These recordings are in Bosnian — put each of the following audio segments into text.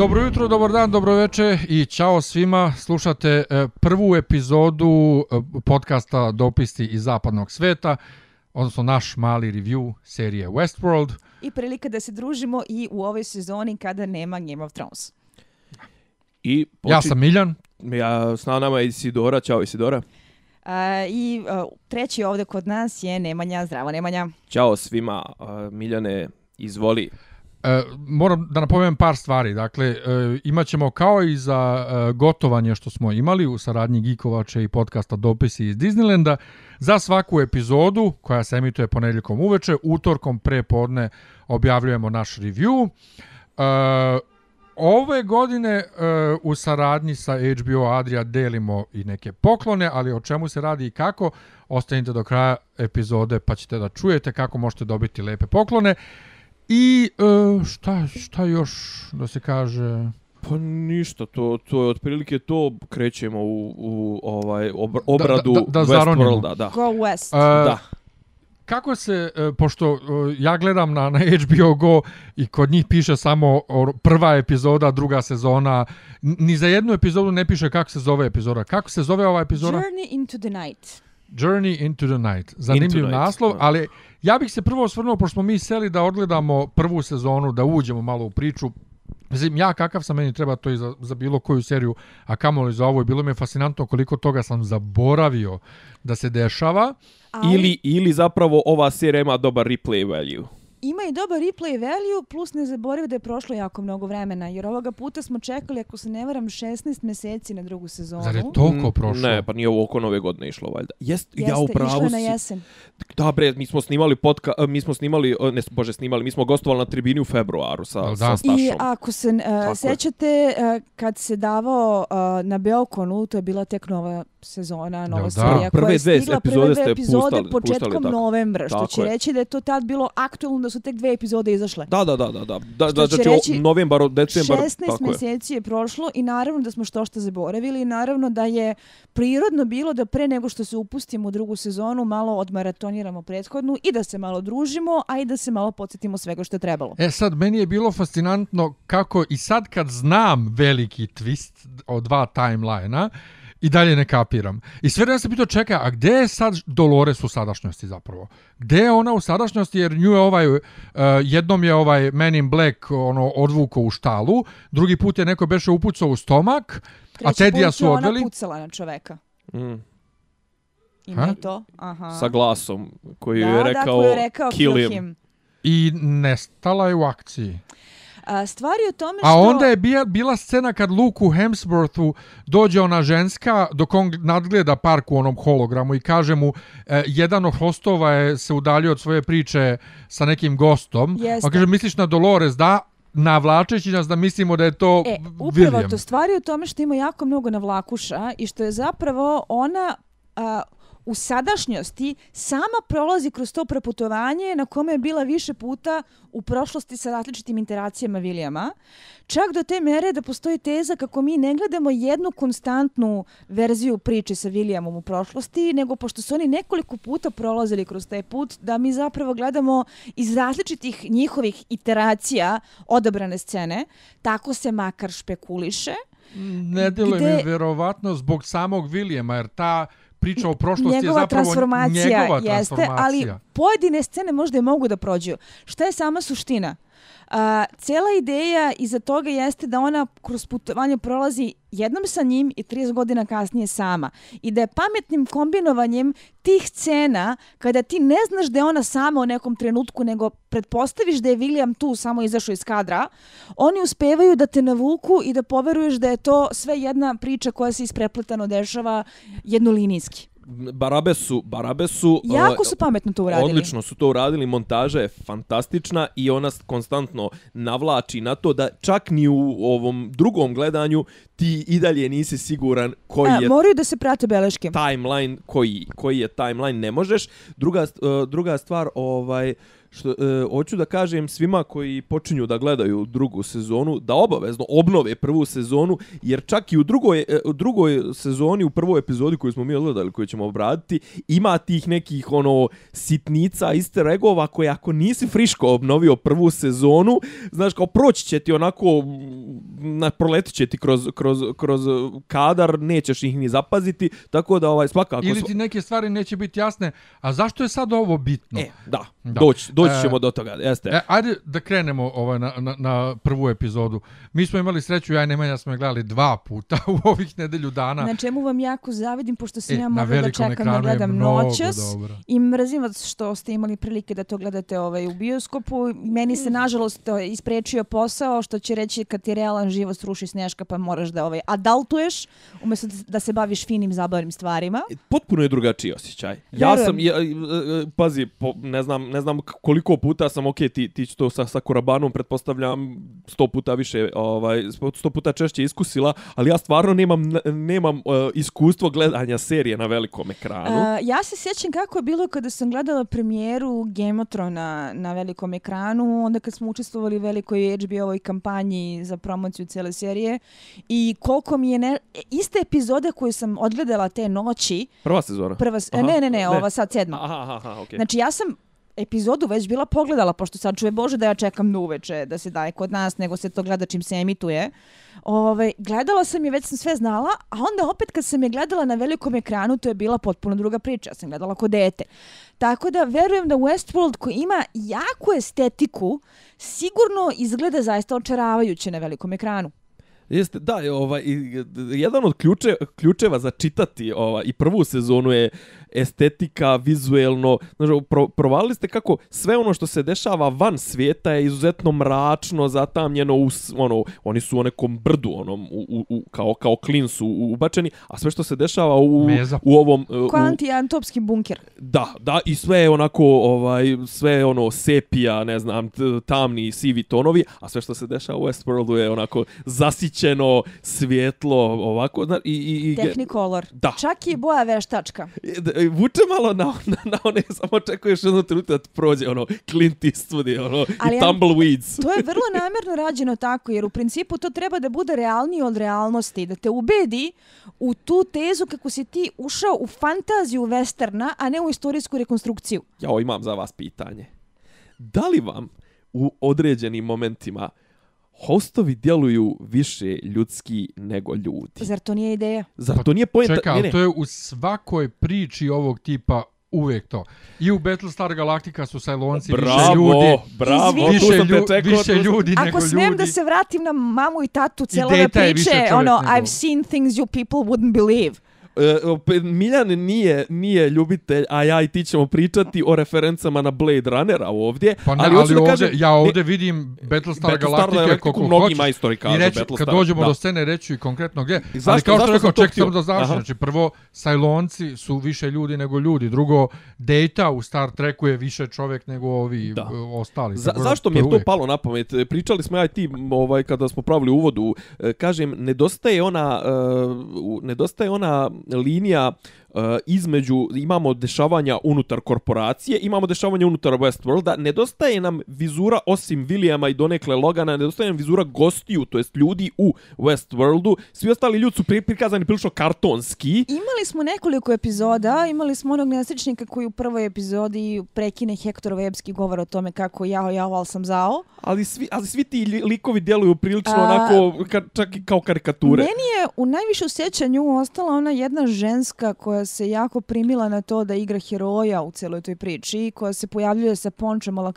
Dobro jutro, dobar dan, dobro veče i čao svima. Slušate e, prvu epizodu e, podcasta Dopisi iz zapadnog sveta, odnosno naš mali review serije Westworld. I prilika da se družimo i u ovoj sezoni kada nema Game of Thrones. I počin... Ja sam Miljan. Ja s nama je Isidora. Ćao Isidora. Uh, I uh, treći ovdje kod nas je Nemanja. Zdravo Nemanja. Ćao svima. Uh, Miljane, izvoli. E, moram da napomenem par stvari. Dakle, e, imat ćemo kao i za e, gotovanje što smo imali u saradnji Gikovače i podcasta Dopisi iz Disneylanda, za svaku epizodu koja se emituje ponedjeljkom uveče, utorkom pre podne objavljujemo naš review. E, ove godine e, u saradnji sa HBO Adria delimo i neke poklone, ali o čemu se radi i kako, ostanite do kraja epizode pa ćete da čujete kako možete dobiti lepe poklone. I uh, šta, šta još da se kaže? Pa ništa, to, to je otprilike to krećemo u, u ovaj obradu da, da, da Westworlda. Da. Go West. Uh, da. Kako se, uh, pošto uh, ja gledam na, na HBO Go i kod njih piše samo prva epizoda, druga sezona, ni za jednu epizodu ne piše kako se zove epizoda. Kako se zove ova epizoda? Journey into the Night. Journey into the Night. Zanimljiv night. naslov, ali ja bih se prvo osvrnuo, pošto smo mi seli da odgledamo prvu sezonu, da uđemo malo u priču. Mislim, ja kakav sam meni treba to i za, za bilo koju seriju, a kamo li za ovo, bilo mi je fascinantno koliko toga sam zaboravio da se dešava. Ali... Ili, ili zapravo ova serija ima dobar replay value ima i dobar replay value, plus ne zaboravio da je prošlo jako mnogo vremena, jer ovoga puta smo čekali, ako se ne varam, 16 meseci na drugu sezonu. Zar je toliko mm, prošlo? Ne, pa nije ovo oko nove godine išlo, valjda. Jest, Jeste, ja upravo išlo je na jesen. Da, bre, mi smo snimali podka, e, mi smo snimali, e, ne, bože, snimali, mi smo gostovali na tribini u februaru sa, da. sa Stašom. I ako se uh, sećate, uh, kad se davao uh, na Beokonu, to je bila tek nova sezona, nova da, serija, prve koja je stigla prve dve epizode pustali, početkom puštali, novembra, što će je. reći da je to tad bilo aktualno, da su tek dve epizode izašle. Da, da, da, da, da, da, da, znači reći, novembar, decembar, 16 mjeseci je prošlo i naravno da smo što što zaboravili i naravno da je prirodno bilo da pre nego što se upustimo u drugu sezonu malo odmaratoniramo prethodnu i da se malo družimo, a i da se malo podsjetimo svega što je trebalo. E sad, meni je bilo fascinantno kako i sad kad znam veliki twist od dva timeline-a, I dalje ne kapiram. I sve da se pitao, čekaj, a gde je sad Dolores u sadašnjosti zapravo? Gde je ona u sadašnjosti? Jer nju je ovaj, uh, jednom je ovaj Man in Black ono, odvuko u štalu, drugi put je neko beše upucao u stomak, Treći a Tedija su odveli. Treći put je ona pucala na čoveka. Mm. Ima ha? to? Aha. Sa glasom koji da, je rekao, da, je rekao kill him. him. I nestala je u akciji. A stvari o tome što... A onda je bila, bila scena kad Luke u Hemsworthu dođe ona ženska dok on nadgleda park u onom hologramu i kaže mu e, jedan od hostova je se udalio od svoje priče sa nekim gostom. Jeste. On kaže misliš na Dolores? Da, navlačeći nas da mislimo da je to e, upravo William. to stvari o tome što ima jako mnogo navlakuša i što je zapravo ona a, u sadašnjosti sama prolazi kroz to preputovanje na kome je bila više puta u prošlosti sa različitim interacijama Vilijama. Čak do te mere da postoji teza kako mi ne gledamo jednu konstantnu verziju priče sa Vilijamom u prošlosti, nego pošto su oni nekoliko puta prolazili kroz taj put, da mi zapravo gledamo iz različitih njihovih iteracija odabrane scene, tako se makar špekuliše. Ne djeluje gde... mi vjerovatno zbog samog Vilijama, jer ta priča o prošlosti njegova je zapravo transformacija, njegova jeste, transformacija. Ali pojedine scene možda i mogu da prođu. Šta je sama suština? A, cijela ideja iza toga jeste da ona kroz putovanje prolazi jednom sa njim i 30 godina kasnije sama. I da je pametnim kombinovanjem tih scena, kada ti ne znaš da je ona sama u nekom trenutku, nego pretpostaviš da je William tu samo izašao iz kadra, oni uspevaju da te navuku i da poveruješ da je to sve jedna priča koja se isprepletano dešava jednolinijski. Barabe su, Barabe su... Jako su pametno to uradili. Odlično su to uradili, montaža je fantastična i ona konstantno navlači na to da čak ni u ovom drugom gledanju ti i dalje nisi siguran koji A, je... Moraju da se prate beleške. Timeline, koji, koji je timeline, ne možeš. Druga, uh, druga stvar, ovaj što, e, hoću da kažem svima koji počinju da gledaju drugu sezonu, da obavezno obnove prvu sezonu, jer čak i u drugoj, e, u drugoj sezoni, u prvoj epizodi koju smo mi gledali, koju ćemo obraditi, ima tih nekih ono sitnica, easter eggova, koje ako nisi friško obnovio prvu sezonu, znaš, kao proći će ti onako, na, proletit će ti kroz, kroz, kroz kadar, nećeš ih ni zapaziti, tako da ovaj, svakako... Ili ti neke stvari neće biti jasne, a zašto je sad ovo bitno? E, da, da. doći doći ćemo e, do toga, jeste. E, ajde da krenemo ovaj, na, na, na prvu epizodu. Mi smo imali sreću, ja i Nemanja smo je gledali dva puta u ovih nedelju dana. Na čemu vam jako zavidim, pošto sam e, ja mogla da čekam da gledam noćas. I mrzim vas što ste imali prilike da to gledate ovaj, u bioskopu. Meni se, nažalost, isprečio posao, što će reći kad ti realan život sruši sneška, pa moraš da ovaj, adaltuješ, umjesto da se baviš finim, zabavnim stvarima. E, potpuno je drugačiji osjećaj. Ja Verujem. sam, ja, pazi, po, ne znam, ne znam koliko puta sam, ok, ti, ti to sa, sa Kurabanom, pretpostavljam, sto puta više, ovaj, sto puta češće iskusila, ali ja stvarno nemam, nemam uh, iskustvo gledanja serije na velikom ekranu. Uh, ja se sjećam kako je bilo kada sam gledala premijeru Game of Thrones na velikom ekranu, onda kad smo učestvovali u velikoj HBO-ovoj kampanji za promociju cele serije i koliko mi je ne... iste epizode koje sam odgledala te noći... Prva sezona? Prva, aha, ne, ne, ne, ne, ova sad sedma. Aha, aha, aha, okay. Znači ja sam epizodu već bila pogledala, pošto sad čuje Bože da ja čekam na uveče da se daje kod nas, nego se to gleda čim se emituje. Ove, gledala sam je, već sam sve znala, a onda opet kad sam je gledala na velikom ekranu, to je bila potpuno druga priča. Ja sam gledala kod dete. Tako da verujem da Westworld koji ima jaku estetiku, sigurno izgleda zaista očaravajuće na velikom ekranu. Jeste, da, ovaj, jedan od ključe, ključeva za čitati ovaj, i prvu sezonu je estetika, vizuelno, znači, pro, provalili ste kako sve ono što se dešava van svijeta je izuzetno mračno, zatamljeno, u, ono, oni su u nekom brdu, onom, u, u, kao, kao klin su ubačeni, a sve što se dešava u, u ovom... Kvanti-antopski bunker. Da, da, i sve je onako, ovaj, sve je ono, sepija, ne znam, tamni, sivi tonovi, a sve što se dešava u Westworldu je onako zasićeno, svjetlo, ovako, zna, i, i, i, Technicolor. Da. Čak i boja veštačka vuče malo na, na, na one, samo očekuješ jednu trenutak da prođe ono Clint Eastwood ono, Ali, i Tumbleweeds. To je vrlo namjerno rađeno tako, jer u principu to treba da bude realniji od realnosti, da te ubedi u tu tezu kako si ti ušao u fantaziju westerna, a ne u istorijsku rekonstrukciju. Ja imam za vas pitanje. Da li vam u određenim momentima hostovi djeluju više ljudski nego ljudi. Zar to nije ideja? Zar to nije pojenta? Čekaj, ali to je u svakoj priči ovog tipa uvijek to. I u Battlestar Galactica su Cylonci više ljudi. Bravo, više, tu sam te čekao. Više ljudi nego ljudi. Ako smijem da se vratim na mamu i tatu ove priče, ono, I've seen things you people wouldn't believe. Uh, Miljan nije nije ljubitelj, a ja i ti ćemo pričati o referencama na Blade Runnera ovdje. Pa ne, ali, ali ovdje, kažem, ja ovdje ne, vidim Battlestar, Battlestar Galactica kako mnogi majstori kažu I reći, kad dođemo da. do scene, reću i konkretno gdje. Zašto, ali kao što rekao, ček samo da završi. Znači, prvo, Cylonci su više ljudi nego ljudi. Drugo, Data u Star Treku je više čovjek nego ovi da. ostali. Za, zašto mi je to uvijek. palo na pamet? Pričali smo ja i ti ovaj, kada smo pravili uvodu. E, kažem, nedostaje ona, uh, nedostaje ona linija između, imamo dešavanja unutar korporacije, imamo dešavanja unutar Westworlda, nedostaje nam vizura osim Williama i donekle Logana, nedostaje nam vizura gostiju, to jest ljudi u Westworldu, svi ostali ljudi su prikazani prilično kartonski. Imali smo nekoliko epizoda, imali smo onog nesrećnika koji u prvoj epizodi prekine Hektor Webski govor o tome kako jao, jao, ali sam zao. Ali svi, ali svi ti likovi djeluju prilično A, onako, ka, čak i kao karikature. Meni je u najviše sjećanju ostala ona jedna ženska koja koja se jako primila na to da igra heroja u celoj toj priči, koja se pojavljuje sa pončom ala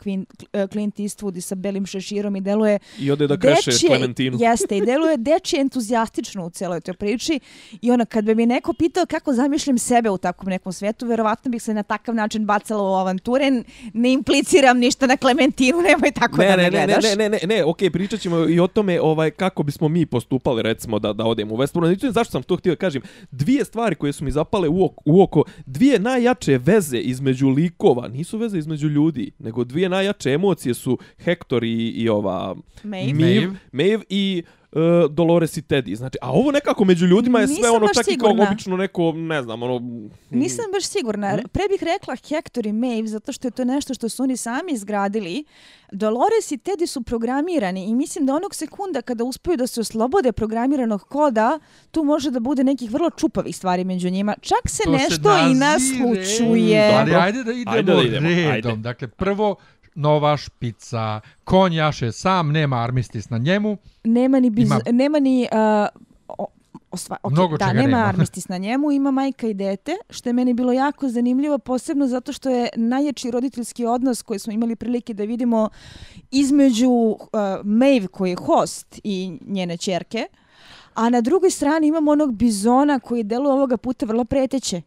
e, Clint Eastwood i sa belim šeširom i deluje I ode da kreše dečije, Clementinu. Jeste, i deluje dečije entuzijastično u celoj toj priči. I ona, kad bi mi neko pitao kako zamišljam sebe u takvom nekom svetu, verovatno bih se na takav način bacala u avanture. Ne impliciram ništa na Clementinu, nemoj tako ne, da me gledaš. Ne, ne, ne, ne, ne, okej, pričat ćemo i o tome ovaj, kako bismo mi postupali, recimo, da, da odemo u Westworld. Zašto sam to htio da kažem? Dvije stvari koje su mi zapale u, u oko. Dvije najjače veze između likova, nisu veze između ljudi, nego dvije najjače emocije su Hector i, i ova Maeve, Maeve, Maeve i uh, Dolores i Teddy. Znači, a ovo nekako među ljudima je sve Nisam ono čak i sigurna. kao obično neko, ne znam, ono... mm, Nisam baš sigurna. Pre bih rekla Hector i Maeve, zato što je to nešto što su oni sami izgradili. Dolores i Teddy su programirani i mislim da onog sekunda kada uspeju da se oslobode programiranog koda, tu može da bude nekih vrlo čupavih stvari među njima. Čak se To se nešto i nazire. naslučuje. Ali Dobro. ajde da idemo, Ajde da idemo, redom. ajde. Dakle, prvo nova špica, konj jaše sam, nema armistis na njemu. Nema ni, biz, Ima- nema ni uh, osva, okay, Mnogo da, čega nema nema. armistis na njemu, ima majka i dete, što je meni bilo jako zanimljivo, posebno zato što je najjači roditeljski odnos koji smo imali prilike da vidimo između uh, Maeve koji je host i njene čerke, a na drugoj strani imamo onog bizona koji deluje ovoga puta vrlo preteće.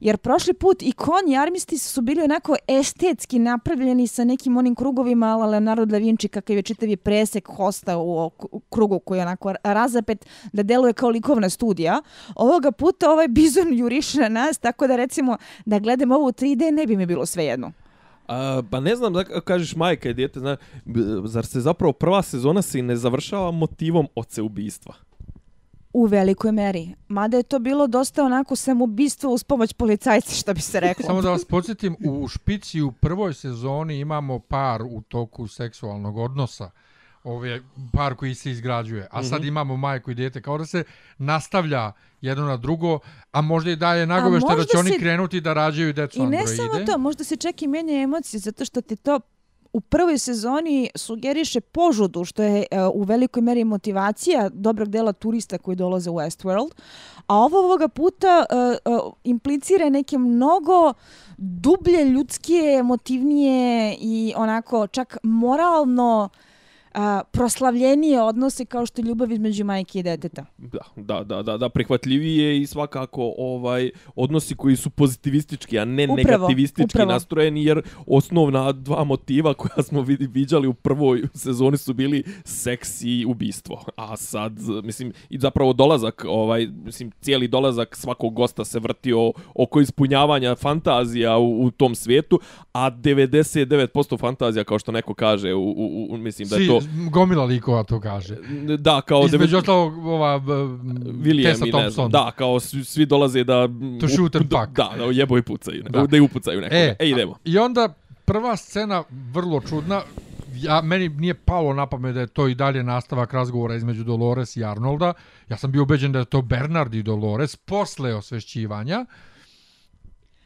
Jer prošli put i konj i armistis su bili onako estetski napravljeni sa nekim onim krugovima ala Leonardo da Vinci kakav je čitavi presek hosta u, u krugu koji je onako razapet da deluje kao likovna studija. Ovoga puta ovaj bizon juriše na nas tako da recimo da gledam ovo u 3D ne bi mi bilo svejedno. A, pa ne znam da kažeš majka i djete, zna, zar se zapravo prva sezona se i ne završava motivom oce ubistva? U velikoj meri. Mada je to bilo dosta onako samoubistvo uz pomoć policajca, što bi se reklo. Samo da vas podsjetim, u špici u prvoj sezoni imamo par u toku seksualnog odnosa. Ove par koji se izgrađuje. A Mhm. sad imamo majku i dijete. Kao da se nastavlja jedno na drugo, a možda i daje nagovešte da možda će oni krenuti da rađaju decu I ne androide. samo to, možda se čak i menja emocije, zato što ti to u prvoj sezoni sugeriše požudu, što je e, u velikoj meri motivacija dobrog dela turista koji dolaze u Westworld, a ovo ovoga puta e, e, implicira neke mnogo dublje, ljudske, emotivnije i onako čak moralno a, proslavljenije odnose kao što je ljubav između majke i deteta. Da, da, da, da, da, prihvatljivije i svakako ovaj odnosi koji su pozitivistički, a ne Upravo, negativistički upravo. nastrojeni, jer osnovna dva motiva koja smo vidi, viđali u prvoj sezoni su bili seks i ubistvo. A sad, mislim, i zapravo dolazak, ovaj, mislim, cijeli dolazak svakog gosta se vrtio oko ispunjavanja fantazija u, u tom svijetu, a 99% fantazija, kao što neko kaže, u, u, u mislim da je to... gomila likova to kaže. Da, kao... Između devet- ostalog, ova William Tessa i ne znam, Thompson. da, kao svi, dolaze da... To shoot and da, fuck. Da, da jebo i pucaju, Da. da, i upucaju nekoga. E, E, idemo. I onda prva scena vrlo čudna. Ja, meni nije palo na pamet da je to i dalje nastavak razgovora između Dolores i Arnolda. Ja sam bio ubeđen da je to Bernard i Dolores posle osvešćivanja.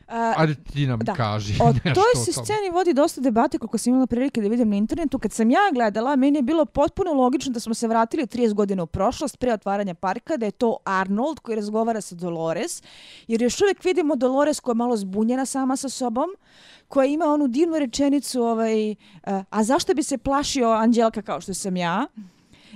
A, Ajde ti nam Da. kaži O nešto toj se sceni vodi dosta debate koliko sam imala prilike da vidim na internetu. Kad sam ja gledala, meni je bilo potpuno logično da smo se vratili 30 godina u prošlost pre otvaranja parka, da je to Arnold koji razgovara sa Dolores, jer još uvijek vidimo Dolores koja je malo zbunjena sama sa sobom, koja ima onu divnu rečenicu, ovaj, eh, a zašto bi se plašio Anđelka kao što sam ja?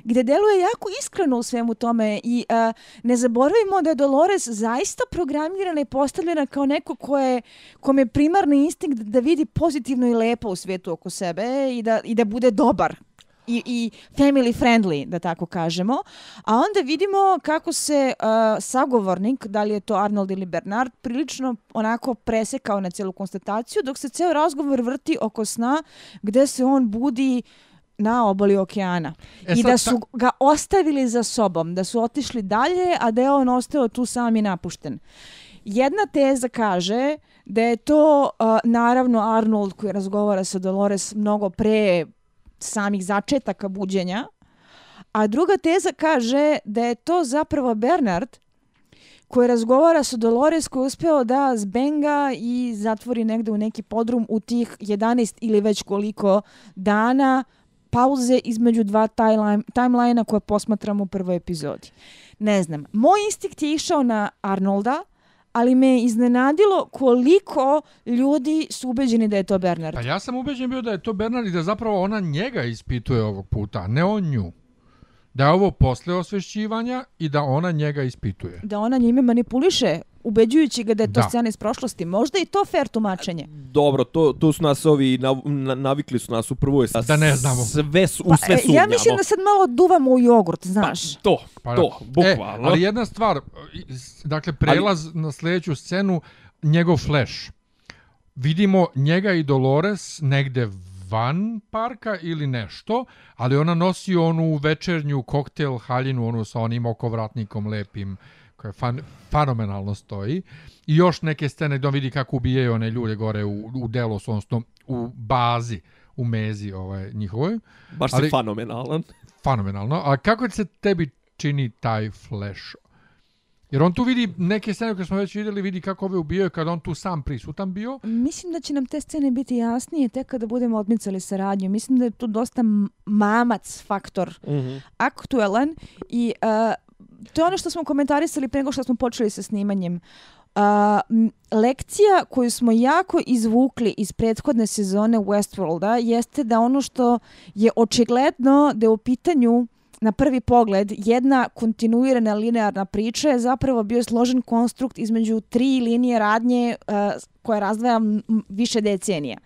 Gde deluje jako iskreno u svemu tome i a, ne zaboravimo da je Dolores zaista programirana i postavljena kao neko ko je, kom je primarni instinkt da vidi pozitivno i lepo u svijetu oko sebe i da, i da bude dobar i, i family friendly, da tako kažemo. A onda vidimo kako se uh, sagovornik, da li je to Arnold ili Bernard, prilično onako presekao na cijelu konstataciju, dok se ceo razgovor vrti oko sna gde se on budi na obali okeana. E I sad da su ga ostavili za sobom, da su otišli dalje, a da je on ostao tu sam i napušten. Jedna teza kaže da je to uh, naravno Arnold koji razgovara sa Dolores mnogo pre samih začetaka buđenja, a druga teza kaže da je to zapravo Bernard koji razgovara sa Dolores koji je uspeo da zbenga i zatvori negde u neki podrum u tih 11 ili već koliko dana pauze između dva timeline- timelina koje posmatramo u prvoj epizodi. Ne znam, moj instinkt je išao na Arnolda, ali me je iznenadilo koliko ljudi su ubeđeni da je to Bernard. Pa ja sam ubeđen bio da je to Bernard i da zapravo ona njega ispituje ovog puta, a ne on nju. Da je ovo posle osvešćivanja i da ona njega ispituje. Da ona njime manipuliše, ubeđujući ga da je to Da. scena iz prošlosti. Možda i to fair tumačenje. Dobro, to, to su nas ovi, nav, na, navikli su nas u prvoj... s- Da ne znamo. Sve, su, u Pa, sve e, sumnjamo. ja mislim da sad malo duvamo u jogurt, znaš. To, Pa, to, da. bukvalno. E, ali jedna stvar, dakle, prelaz na sljedeću scenu, njegov flash. Vidimo njega i Dolores negde van parka ili nešto, ali ona nosi onu večernju koktel haljinu, onu sa onim okovratnikom lepim, koja fan, fenomenalno stoji. I još neke scene gdje on vidi kako ubijaju one ljude gore u, u Delos, odnosno u bazi, u mezi ovaj, njihovoj. Baš ali, si fenomenalan. Fenomenalno. A kako se tebi čini taj Flash? Jer on tu vidi neke scene koje smo već vidjeli, vidi kako ove ubijaju kada on tu sam prisutan bio. Mislim da će nam te scene biti jasnije tek kada budemo odmicali saradnju. Mislim da je tu dosta mamac faktor mm -hmm. aktuelan i uh, to je ono što smo komentarisali pre nego što smo počeli sa snimanjem. Uh, lekcija koju smo jako izvukli iz prethodne sezone Westworlda jeste da ono što je očigledno da je u pitanju na prvi pogled jedna kontinuirana linearna priča je zapravo bio složen konstrukt između tri linije radnje uh, koje razdvaja više decenija.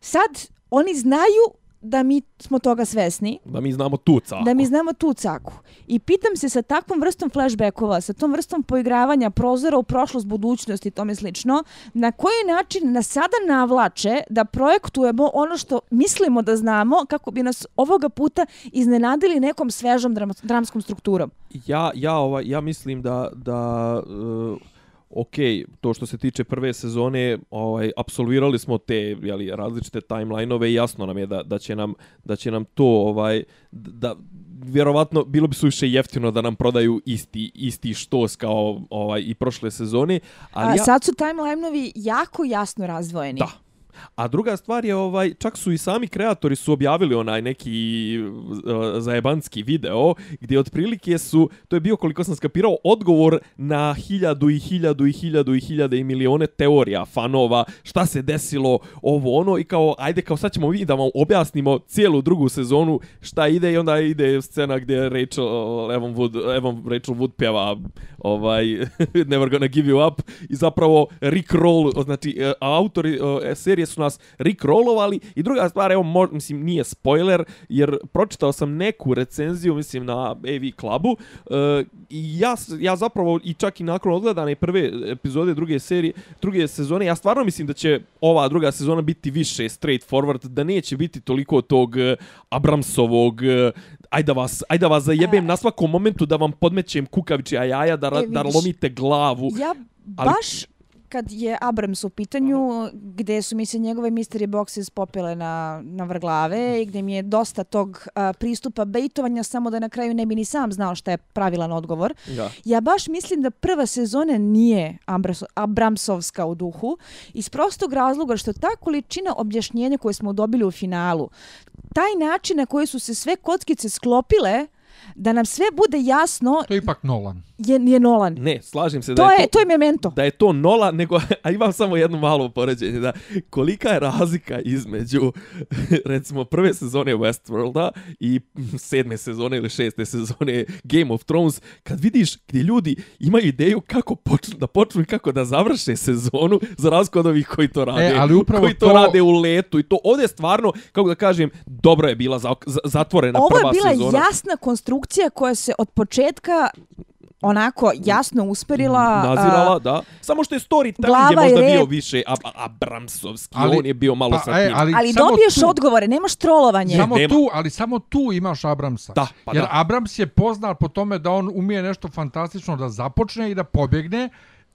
Sad oni znaju da mi smo toga svesni. Da mi znamo tu caku. Da mi znamo tu caku. I pitam se sa takvom vrstom flashbackova, sa tom vrstom poigravanja prozora u prošlost, budućnost i tome slično, na koji način nas sada navlače da projektujemo ono što mislimo da znamo kako bi nas ovoga puta iznenadili nekom svežom dram dramskom strukturom. Ja, ja, ovaj, ja mislim da, da uh ok, to što se tiče prve sezone, ovaj apsolvirali smo te je li različite timelineove i jasno nam je da, da će nam da će nam to ovaj da vjerovatno bilo bi suviše jeftino da nam prodaju isti isti štos kao ovaj i prošle sezone, ali A, ja... sad su timelineovi jako jasno razdvojeni. Da, A druga stvar je ovaj čak su i sami kreatori su objavili onaj neki uh, zajebanski video gdje otprilike su to je bio koliko sam skapirao odgovor na hiljadu i hiljadu i hiljadu i hiljade i milione teorija fanova šta se desilo ovo ono i kao ajde kao sad ćemo vidjeti da vam objasnimo cijelu drugu sezonu šta ide i onda ide scena gdje Rachel Evan Wood Evan Rachel Wood pjeva ovaj Never Gonna Give You Up i zapravo Rick Roll znači e, autori uh, su nas rickrollovali i druga stvar, evo, mo, mislim, nije spoiler, jer pročitao sam neku recenziju, mislim, na AV Clubu uh, i ja, ja zapravo, i čak i nakon odgledane prve epizode druge serije, druge sezone, ja stvarno mislim da će ova druga sezona biti više straight forward, da neće biti toliko tog uh, Abramsovog, uh, ajde vas, ajde vas zajebem uh, na svakom momentu da vam podmećem kukavići jaja, da, e, da lomite glavu. Ja baš kad je Abrams u pitanju, gde su mi se njegove mystery boxes popile na, na vrglave i gde mi je dosta tog a, pristupa bejtovanja samo da na kraju ne bi ni sam znao šta je pravilan odgovor. Ja, ja baš mislim da prva sezona nije Abrams, Abramsovska u duhu iz prostog razloga što ta količina objašnjenja koje smo dobili u finalu, taj način na koji su se sve kockice sklopile, da nam sve bude jasno... To je ipak Nolan. Je, je Nolan. Ne, slažem se to da je, je to... To je memento. Da je to Nolan, nego... A imam samo jedno malo poređenje. Da, kolika je razlika između, recimo, prve sezone Westworlda i sedme sezone ili šeste sezone Game of Thrones, kad vidiš gdje ljudi imaju ideju kako počnu, da počnu i kako da završe sezonu, za razliku od ovih koji to rade. E, ali upravo koji to, to rade u letu. I to ovdje stvarno, kako da kažem, dobro je bila za, zatvorena Ovo prva sezona. Ovo je bila jasna konstrukcija koja se od početka onako jasno usperila. Nazirala, uh, da. Samo što je story tam je možda bio više ab Abramsovski. Ali, on je bio malo pa, sa e, tim. ali, ali dobiješ tu, odgovore, nemaš trolovanje. Samo nema. tu, ali samo tu imaš Abramsa. Da, pa Jer da. Abrams je poznat po tome da on umije nešto fantastično da započne i da pobjegne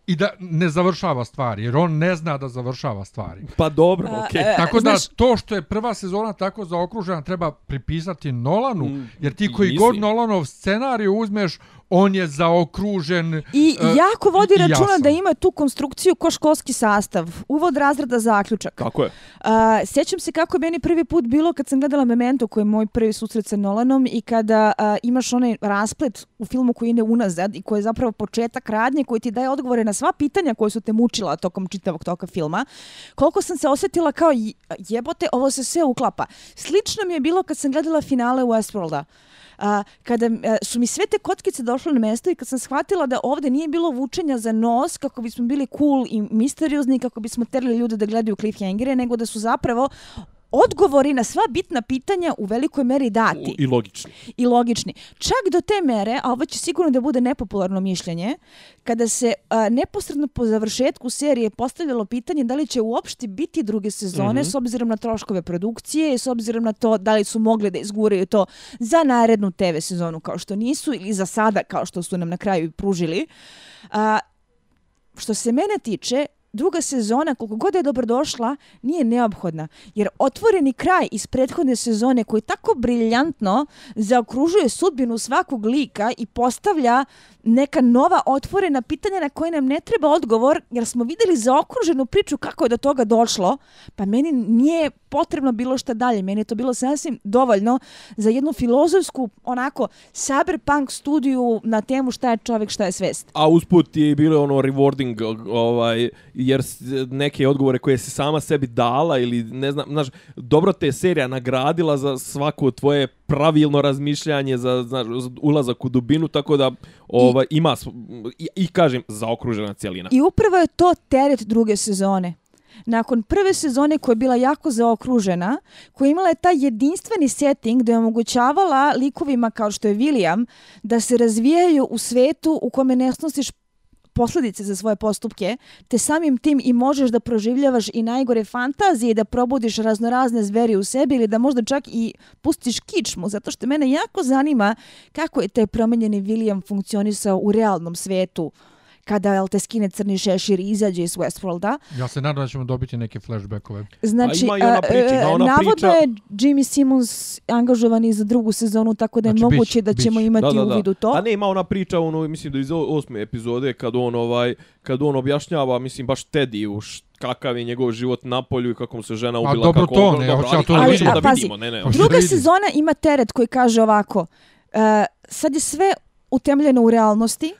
i da ne završava stvari, jer on ne zna da završava stvari. Pa dobro, okej. Okay. E, tako da to što je prva sezona tako zaokružena treba pripisati Nolanu, mm, jer ti koji god Nolanov scenariju uzmeš, on je zaokružen i uh, jako vodi računa da ima tu konstrukciju ko školski sastav uvod razreda zaključak. Kako je. Uh, sjećam se kako meni prvi put bilo kad sam gledala Memento koji je moj prvi susret sa Nolanom i kada uh, imaš onaj rasplet u filmu koji ide unazad i koji je zapravo početak radnje koji ti daje odgovore na sva pitanja koje su te mučila tokom čitavog toka filma. Koliko sam se osjetila kao jebote ovo se sve uklapa. Slično mi je bilo kad sam gledala finale Westworlda a, kada a, su mi sve te kockice došle na mesto i kad sam shvatila da ovde nije bilo vučenja za nos kako bismo bili cool i misteriozni kako bismo terali ljude da gledaju cliffhangere, nego da su zapravo odgovori na sva bitna pitanja u velikoj meri dati I logični. i logični. Čak do te mere, a ovo će sigurno da bude nepopularno mišljenje, kada se a, neposredno po završetku serije postavljalo pitanje da li će uopšte biti druge sezone Mhm. s obzirom na troškove produkcije i s obzirom na to da li su mogli da izguraju to za narednu TV sezonu kao što nisu ili za sada kao što su nam na kraju i pružili. A, što se mene tiče, druga sezona, koliko god je dobrodošla, nije neophodna. Jer otvoreni kraj iz prethodne sezone koji tako briljantno zaokružuje sudbinu svakog lika i postavlja neka nova otvorena pitanja na koje nam ne treba odgovor, jer smo videli zaokruženu priču kako je do toga došlo, pa meni nije potrebno bilo šta dalje. Meni je to bilo sasvim dovoljno za jednu filozofsku, onako, cyberpunk studiju na temu šta je čovjek, šta je svest. A usput je bilo ono rewarding ovaj jer neke odgovore koje si sama sebi dala ili ne znam, znaš, dobro te je serija nagradila za svako tvoje pravilno razmišljanje za, znaš, za ulazak u dubinu, tako da ovaj ima sv- i, i kažem zaokružena cijelina. I upravo je to teret druge sezone. Nakon prve sezone koja je bila jako zaokružena, koja je imala taj jedinstveni setting da je omogućavala likovima kao što je William da se razvijaju u svetu u kome ne snosiš posljedice za svoje postupke, te samim tim i možeš da proživljavaš i najgore fantazije, da probudiš raznorazne zveri u sebi ili da možda čak i pustiš kičmu, zato što mene jako zanima kako je taj promenjeni William funkcionisao u realnom svetu kada jel te skine crni šešir i izađe iz Westworlda. Ja se nadam da ćemo dobiti neke flashbackove. Znači, ima i ona a, priča, ima e, ona navodno priča- je Jimmy Simmons angažovan i za drugu sezonu, tako da je Znači, moguće bić, da ćemo bić. imati uvid u to. A ne, ima ona priča, ono, mislim da iz osme epizode, kad on, ovaj, kad on objašnjava, mislim, baš Teddy u kakav je njegov život na polju i kako mu se žena A ubila. dobro kako to, on- ne, dobro, ja ali- to ali da vidim. da Pazi, vidimo, ne, ne. Druga da sezona ima teret koji kaže ovako, uh, sad je sve utemljeno u realnosti,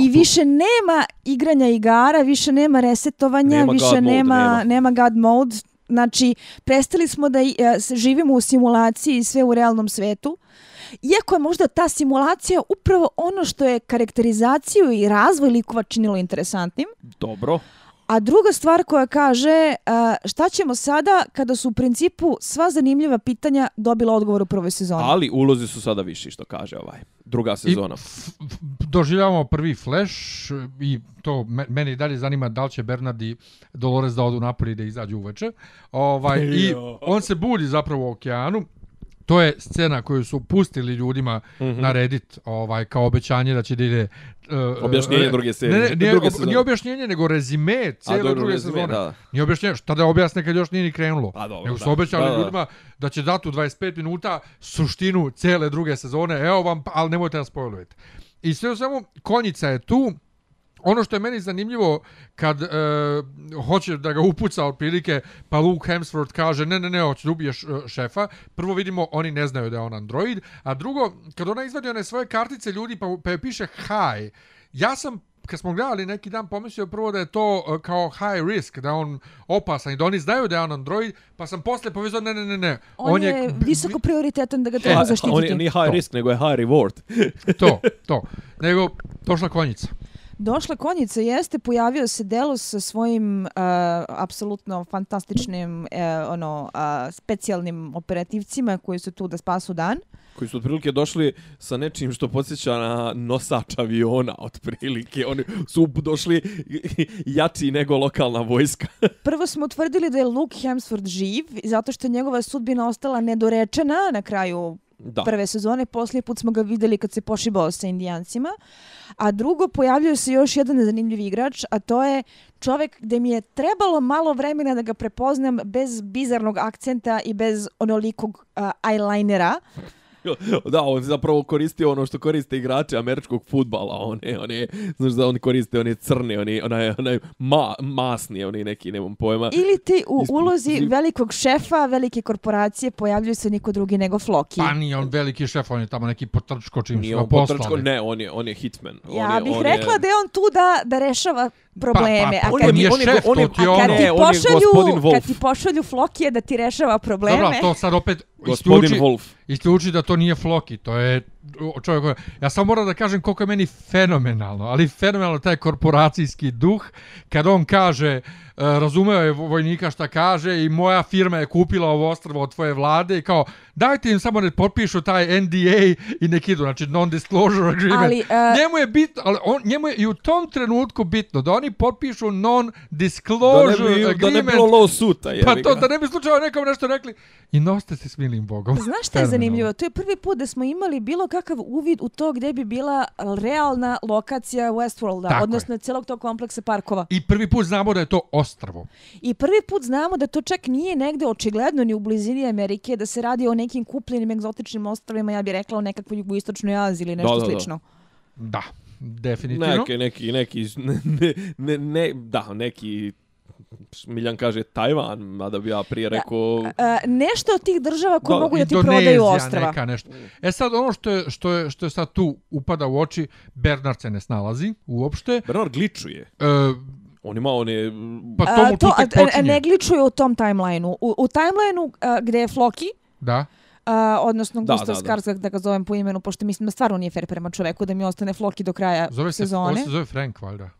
I više nema igranja igara, više nema resetovanja, Nema više God mode, nema, nema. nema God mode. Znači, prestali smo da e, živimo u simulaciji i sve u realnom svetu. Iako je možda ta simulacija upravo ono što je karakterizaciju i razvoj likova činilo interesantnim. Dobro. A druga stvar koja kaže a, šta ćemo sada kada su u principu sva zanimljiva pitanja dobila odgovor u prvoj sezoni. Ali ulozi su sada viši, što kaže ovaj. Druga sezona. I f- f- doživljavamo prvi flash i to me- mene i dalje zanima da li će Bernard i Dolores da odu napolje i da izađu uveče. Ovaj, I on se budi zapravo u okeanu. To je scena koju su pustili ljudima mm -hmm. na Reddit ovaj, kao obećanje da će da ide... Uh, Objašnjenje druge serije, Ne, ne, nije, druge ob, nije objašnjenje, nego rezime cijele dobro, druge rezime, sezone. da. Nije objašnjenje, šta da objasne kad još nije ni krenulo. Pa dobro, nego su da. obećali Da, da. ljudima da će dati u 25 minuta suštinu cijele druge sezone. Evo vam, pa, ali nemojte da spojlujete. I sve u svemu, konjica je tu. Ono što je meni zanimljivo kad e, hoće da ga upuca otprilike, pa Luke Hemsworth kaže ne, ne, ne, hoće da ubiješ e, šefa. Prvo vidimo, oni ne znaju da je on android. A drugo, kad ona izvadi one svoje kartice ljudi pa, pa joj piše hi, ja sam kad smo gledali neki dan pomislio prvo da je to e, kao high risk, da je on opasan i da oni znaju da je on android, pa sam posle povezao ne, ne, ne, ne. on, je visoko prioritetan da ga treba zaštititi. on je, nije high To. risk, nego je high reward. To, to. Nego, došla konjica. Došla konjica jeste, pojavio se Delos sa svojim uh, apsolutno fantastičnim uh, ono, uh, specijalnim operativcima koji su tu da spasu dan. koji su otprilike došli sa nečim što podsjeća na nosač aviona, otprilike. Oni su došli jači nego lokalna vojska. Prvo smo utvrdili da je Luke Hemsworth živ, zato što je njegova sudbina ostala nedorečena na kraju Da. prve sezone. Poslije put smo ga videli kad se pošibao sa indijancima. A drugo, pojavljuje se još jedan zanimljiv igrač, a to je čovjek gde mi je trebalo malo vremena da ga prepoznam bez bizarnog akcenta i bez onolikog uh, eyelinera. Da, on zapravo koristio ono što koriste igrači američkog futbala, one, one, znaš da oni koriste one crne, one, onaj, onaj ma, masni, oni neki, nemam pojma. Ili ti u ulozi zi- velikog šefa, velike korporacije pojavljuje se niko drugi nego Floki. Pa nije on veliki šef, on je tamo neki potrčko čim su Nije ga on potrčko, ne, on je, on je hitman. On Ja je, bih on rekla je, da je on tu da, da rešava probleme. Pa, pa, a on kad je- ti- nije on je- šef, on je- to ti je A kad ono. ti Ne, on je pošalju, gospodin Wolf. kad ti pošalju Flokije da ti rešava probleme, Dobro, to sad opet Gospodin isključi, Wolf. isključi da to nije Floki, to je čovjek, ja samo moram da kažem koliko je meni fenomenalno, ali fenomenalno taj korporacijski duh, kad on kaže, uh, razumeo je vojnika šta kaže i moja firma je kupila ovo ostrvo od tvoje vlade i kao, dajte im samo ne potpišu taj NDA i nek idu, znači non-disclosure agreement. Ali, uh, njemu je bitno, ali on, njemu je i u tom trenutku bitno da oni potpišu non-disclosure da ne bi, agreement. Da ne bi bilo suta, Pa to, da ne bi slučajno nekom nešto rekli. I noste se s milim Bogom. Znaš šta je zanimljivo? To je prvi put da smo imali bilo kakav uvid u to gdje bi bila realna lokacija Westworlda, Tako odnosno je. celog tog kompleksa parkova. I prvi put znamo da je to ostrvo. I prvi put znamo da to čak nije negde očigledno ni u blizini Amerike, da se radi o nekim kupljenim egzotičnim ostrovima, ja bih rekla o nekakvoj jugoistočnoj Aziji ili nešto da, da, slično. Da, definitivno. Neki, neki, neki, ne, ne, ne, da, neki Miljan kaže Tajvan, mada bi ja prije rekao... Da, a, nešto od tih država koje mogu da ti prodaju ostrava. Neka, nešto. E sad, ono što je, što, je, što je sad tu upada u oči, Bernard se ne snalazi uopšte. Bernard gličuje. E, On ima one... Pa to mu tu tek počinje. Ne gličuje u tom timelineu. U, u timelineu gde je Floki, da. Uh, odnosno da, Gustav Skarsgård, da. da ga zovem po imenu, pošto mislim da stvarno nije fair prema čoveku da mi ostane Floki do kraja zove se, sezone. Zove se zove Frank, valjda.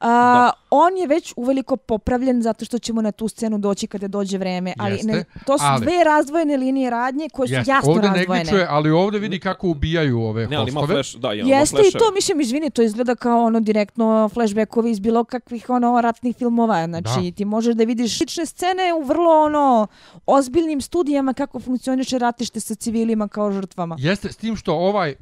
A, on je već uveliko popravljen zato što ćemo na tu scenu doći kada dođe vreme, ali Jeste, ne, to su ali, dve razdvojene linije radnje koje su jest, jasno ovdje razdvojene. Ovdje ali ovdje vidi kako ubijaju ove ne, ali ima flash, da, ima Jeste i to, mislim, izvini, to izgleda kao ono direktno flashbackovi iz bilo kakvih ono ratnih filmova. Znači, da. ti možeš da vidiš slične scene u vrlo ono ozbiljnim studijama kako funkcioniše ratište sa civilima kao žrtvama. Jeste, s tim što ovaj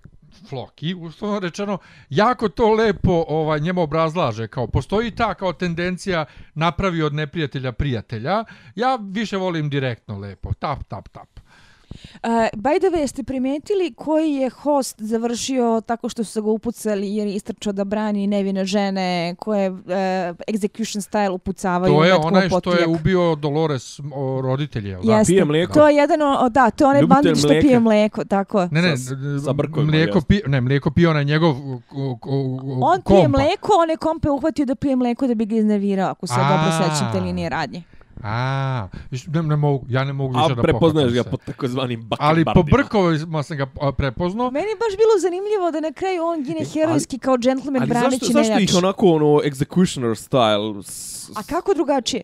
Floki, uslovno rečeno, jako to lepo ovaj, njemu obrazlaže, kao postoji ta kao tendencija napravi od neprijatelja prijatelja, ja više volim direktno lepo, tap, tap, tap. Uh, by the way, jeste primetili koji je host završio tako što su se ga upucali jer je istrčao da brani nevine žene koje uh, execution style upucavaju To je onaj što je ubio Dolores o, roditelje. Jeste, da? Pije mlijeko. To je jedan, o, da, to je onaj bandit što pije mlijeko, tako. Ne, ne, sa, mlijeko, pi, ne, mlijeko pije onaj njegov kompa. On pije mlijeko, on je kompe uhvatio da pije mlijeko da bi ga iznevirao, ako se dobro sećam te linije radnje. A, ne, ne mogu, ja ne mogu više da pohvatam prepoznaješ ga po takozvanim bakarbardima. Ali po brkovima sam ga prepoznao. Meni je baš bilo zanimljivo da na kraju on gine herojski kao gentleman braneći nejač. Ali zašto, zašto ih onako ono executioner style? A kako drugačije?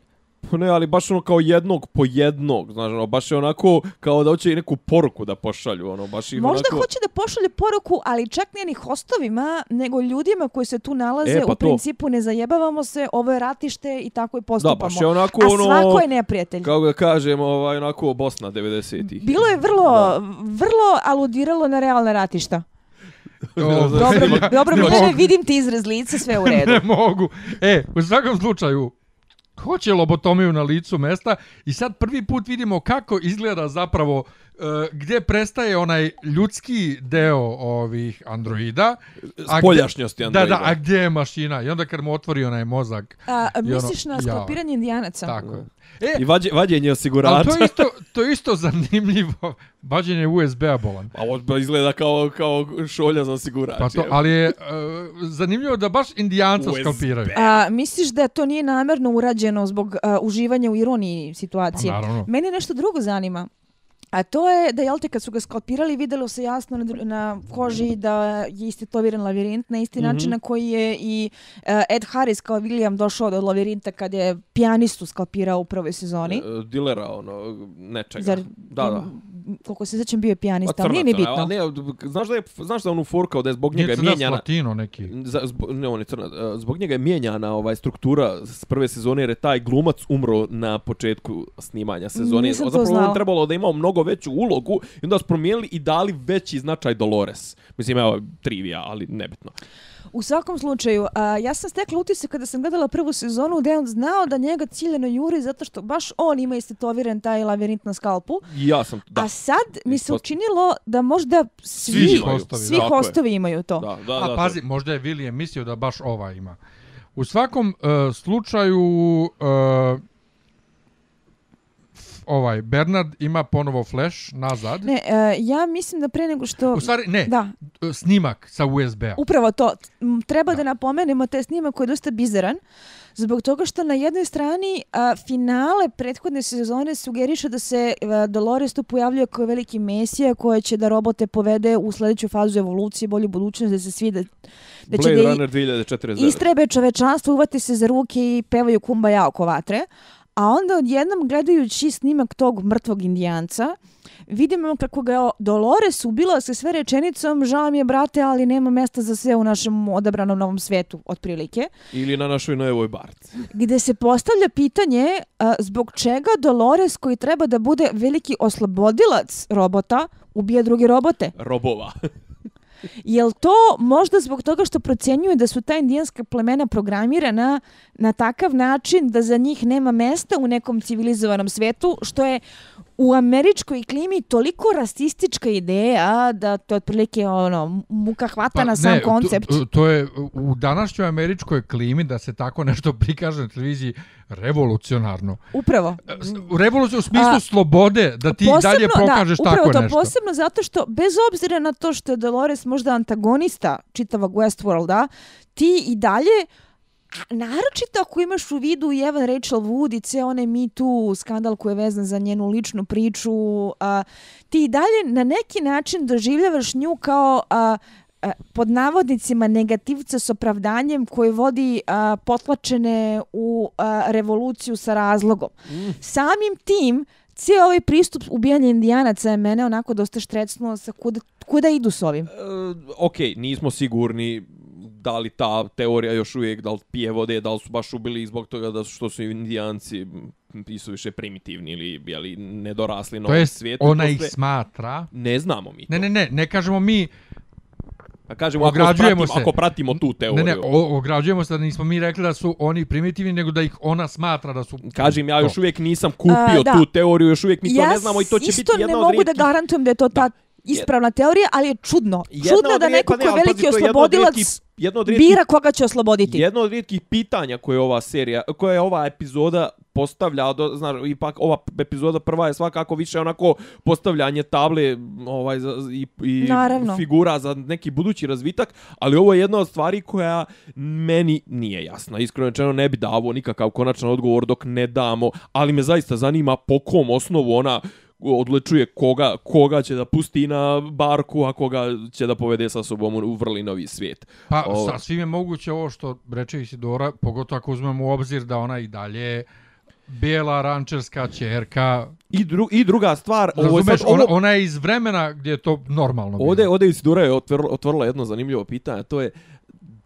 Ne, ali baš ono kao jednog po jednog, znaš, ono, baš je onako kao da hoće i neku poruku da pošalju, ono, baš ih Možda onako... hoće da pošalje poruku, ali čak ne ni hostovima, nego ljudima koji se tu nalaze, e, pa u principu ne zajebavamo se, ovo je ratište i tako i postupamo. Da, baš je onako A ono... svako je neprijatelj. Kako da kažem, ovaj, onako Bosna 90-ih. Bilo je vrlo, da. vrlo aludiralo na realne ratišta. dobro, dobro, dobro, vidim ti izraz lice, sve u redu. ne mogu. E, u svakom slučaju, hoće lobotomiju na licu mesta? I sad prvi put vidimo kako izgleda zapravo gdje prestaje onaj ljudski deo ovih androida. Spoljašnjosti androida. Da, da, a gdje je mašina? I onda kad mu otvori onaj mozak. A, misliš ono, na sklopiranje indijanaca? Tako. E, I vađe, vađenje osigurača. Ali to je isto, to je isto zanimljivo. Vađenje USB-a bolan. A ovo izgleda kao, kao šolja za osigurač. Pa to, ali je uh, zanimljivo da baš indijanca USB. skalpiraju. A, misliš da to nije namjerno urađeno zbog uh, uživanja u ironiji situacije? Pa naravno. Mene nešto drugo zanima. A to je da, jel te, kad su ga skalpirali, videlo se jasno na, na koži da je isti toviran lavirint, na isti mm -hmm. način na koji je i uh, Ed Harris kao William došao do lavirinta kad je pijanistu skalpirao u prvoj sezoni. Uh, dilera, ono, nečega. Zar, da, da koliko se sećam bio pijanista, ali nije ni bitno. Ne, znaš da je znaš da on u forkao da je zbog njega mijenjana latino neki. Za, zbog, ne, on je crna. Zbog njega je mijenjana ovaj struktura s prve sezone jer je taj glumac umro na početku snimanja sezone. Nisam Zapravo to znao. trebalo da ima mnogo veću ulogu i onda su promijenili i dali veći značaj Dolores. Mislim, evo, trivija, ali nebitno. U svakom slučaju, a, ja sam stekla utisak kada sam gledala prvu sezonu da je on znao da njega ciljeno juri zato što baš on ima istetoviran taj lavirint na skalpu. Ja sam, da. A sad mi se učinilo da možda svi, svi hostovi, svi hostovi imaju to. Da, da, A pazi, to. možda je William mislio da baš ova ima. U svakom uh, slučaju uh, ovaj Bernard ima ponovo flash nazad. Ne, uh, ja mislim da pre nego što U stvari ne. Da. Snimak sa USB-a. Upravo to. Treba da. da napomenemo taj snimak koji je dosta bizaran Zbog toga što na jednoj strani a, finale prethodne sezone sugeriše da se a, Dolores tu pojavljuje kao veliki mesija koja će da robote povede u sljedeću fazu evolucije, bolju budućnost, da se svi da, da će Blade da Runner 2049. istrebe čovečanstvo, uvati se za ruke i pevaju kumbaja oko vatre. A onda odjednom gledajući snimak tog mrtvog indijanca, vidimo kako ga je Dolores ubila sa sve rečenicom žao mi je brate, ali nema mesta za sve u našem odabranom novom svetu, otprilike. Ili na našoj novoj barci. Gde se postavlja pitanje a, zbog čega Dolores koji treba da bude veliki oslobodilac robota, ubija druge robote. Robova. Jel to možda zbog toga što procjenjuje da su ta indijanska plemena programirana na takav način da za njih nema mesta u nekom civilizovanom svetu, što je u američkoj klimi toliko rasistička ideja da to je otprilike ono, muka hvata na sam Pa ne, koncept. To, to je u današnjoj američkoj klimi da se tako nešto prikaže na televiziji revolucionarno. Upravo. U revoluciju u smislu A, slobode, da ti dalje pokažeš da, tako upravo to, nešto. posebno zato što, bez obzira na to što je Dolores možda antagonista čitavog Westworlda, ti i dalje a naročito ako imaš u vidu i Evan Rachel Wood i ceo onaj Me Too skandal koji je vezan za njenu ličnu priču, a, ti i dalje na neki način doživljavaš nju kao a, a, pod navodnicima negativca s opravdanjem koji vodi a, potlačene u a, revoluciju sa razlogom. Mm. Samim tim, cijel ovaj pristup ubijanja indijanaca je mene onako dosta štrecnuo sa kuda, kuda idu s ovim. E, ok, nismo sigurni da li ta teorija još uvijek, da li pije vode, da li su baš ubili zbog toga da su, što su indijanci m, su više primitivni ili jeli, nedorasli To novom je, svijetu. ona to ih sve. smatra. Ne znamo mi to. Ne, ne, ne, ne kažemo mi, A kažemo, ako Ograđujemo pratimo, se. ako pratimo tu ne, teoriju. ne, o, ograđujemo se da nismo mi rekli da su oni primitivni, nego da ih ona smatra da su... Kažem, ja to. još uvijek nisam kupio A, da. tu teoriju, još uvijek mi to ja ne znamo i to će isto biti jedna ne od mogu rijetkih... da garantujem da je to ta ispravna teorija, ali je čudno. Jedna čudno da neko pa ne, ko je pazi, veliki to je jedno od oslobodilac jedno od rijetkih bira koga će osloboditi. Jedno od rijetkih pitanja koje ova serija, koje je ova epizoda postavlja, do, znaš, ipak ova epizoda prva je svakako više onako postavljanje table ovaj, i, i Naravno. figura za neki budući razvitak, ali ovo je jedna od stvari koja meni nije jasna. Iskreno rečeno ne bi davo nikakav konačan odgovor dok ne damo, ali me zaista zanima po kom osnovu ona odlučuje koga, koga će da pusti na barku, a koga će da povede sa sobom u vrli novi svijet. Pa Ovo- sasvim je moguće ovo što reče Isidora, pogotovo ako uzmemo u obzir da ona i dalje bijela rančerska čerka. I, dru, I druga stvar, ovo je sad, ovo, ona, ona je iz vremena gdje je to normalno bilo. ovdje, ovdje Isidora je otvorila, otvorila jedno zanimljivo pitanje, to je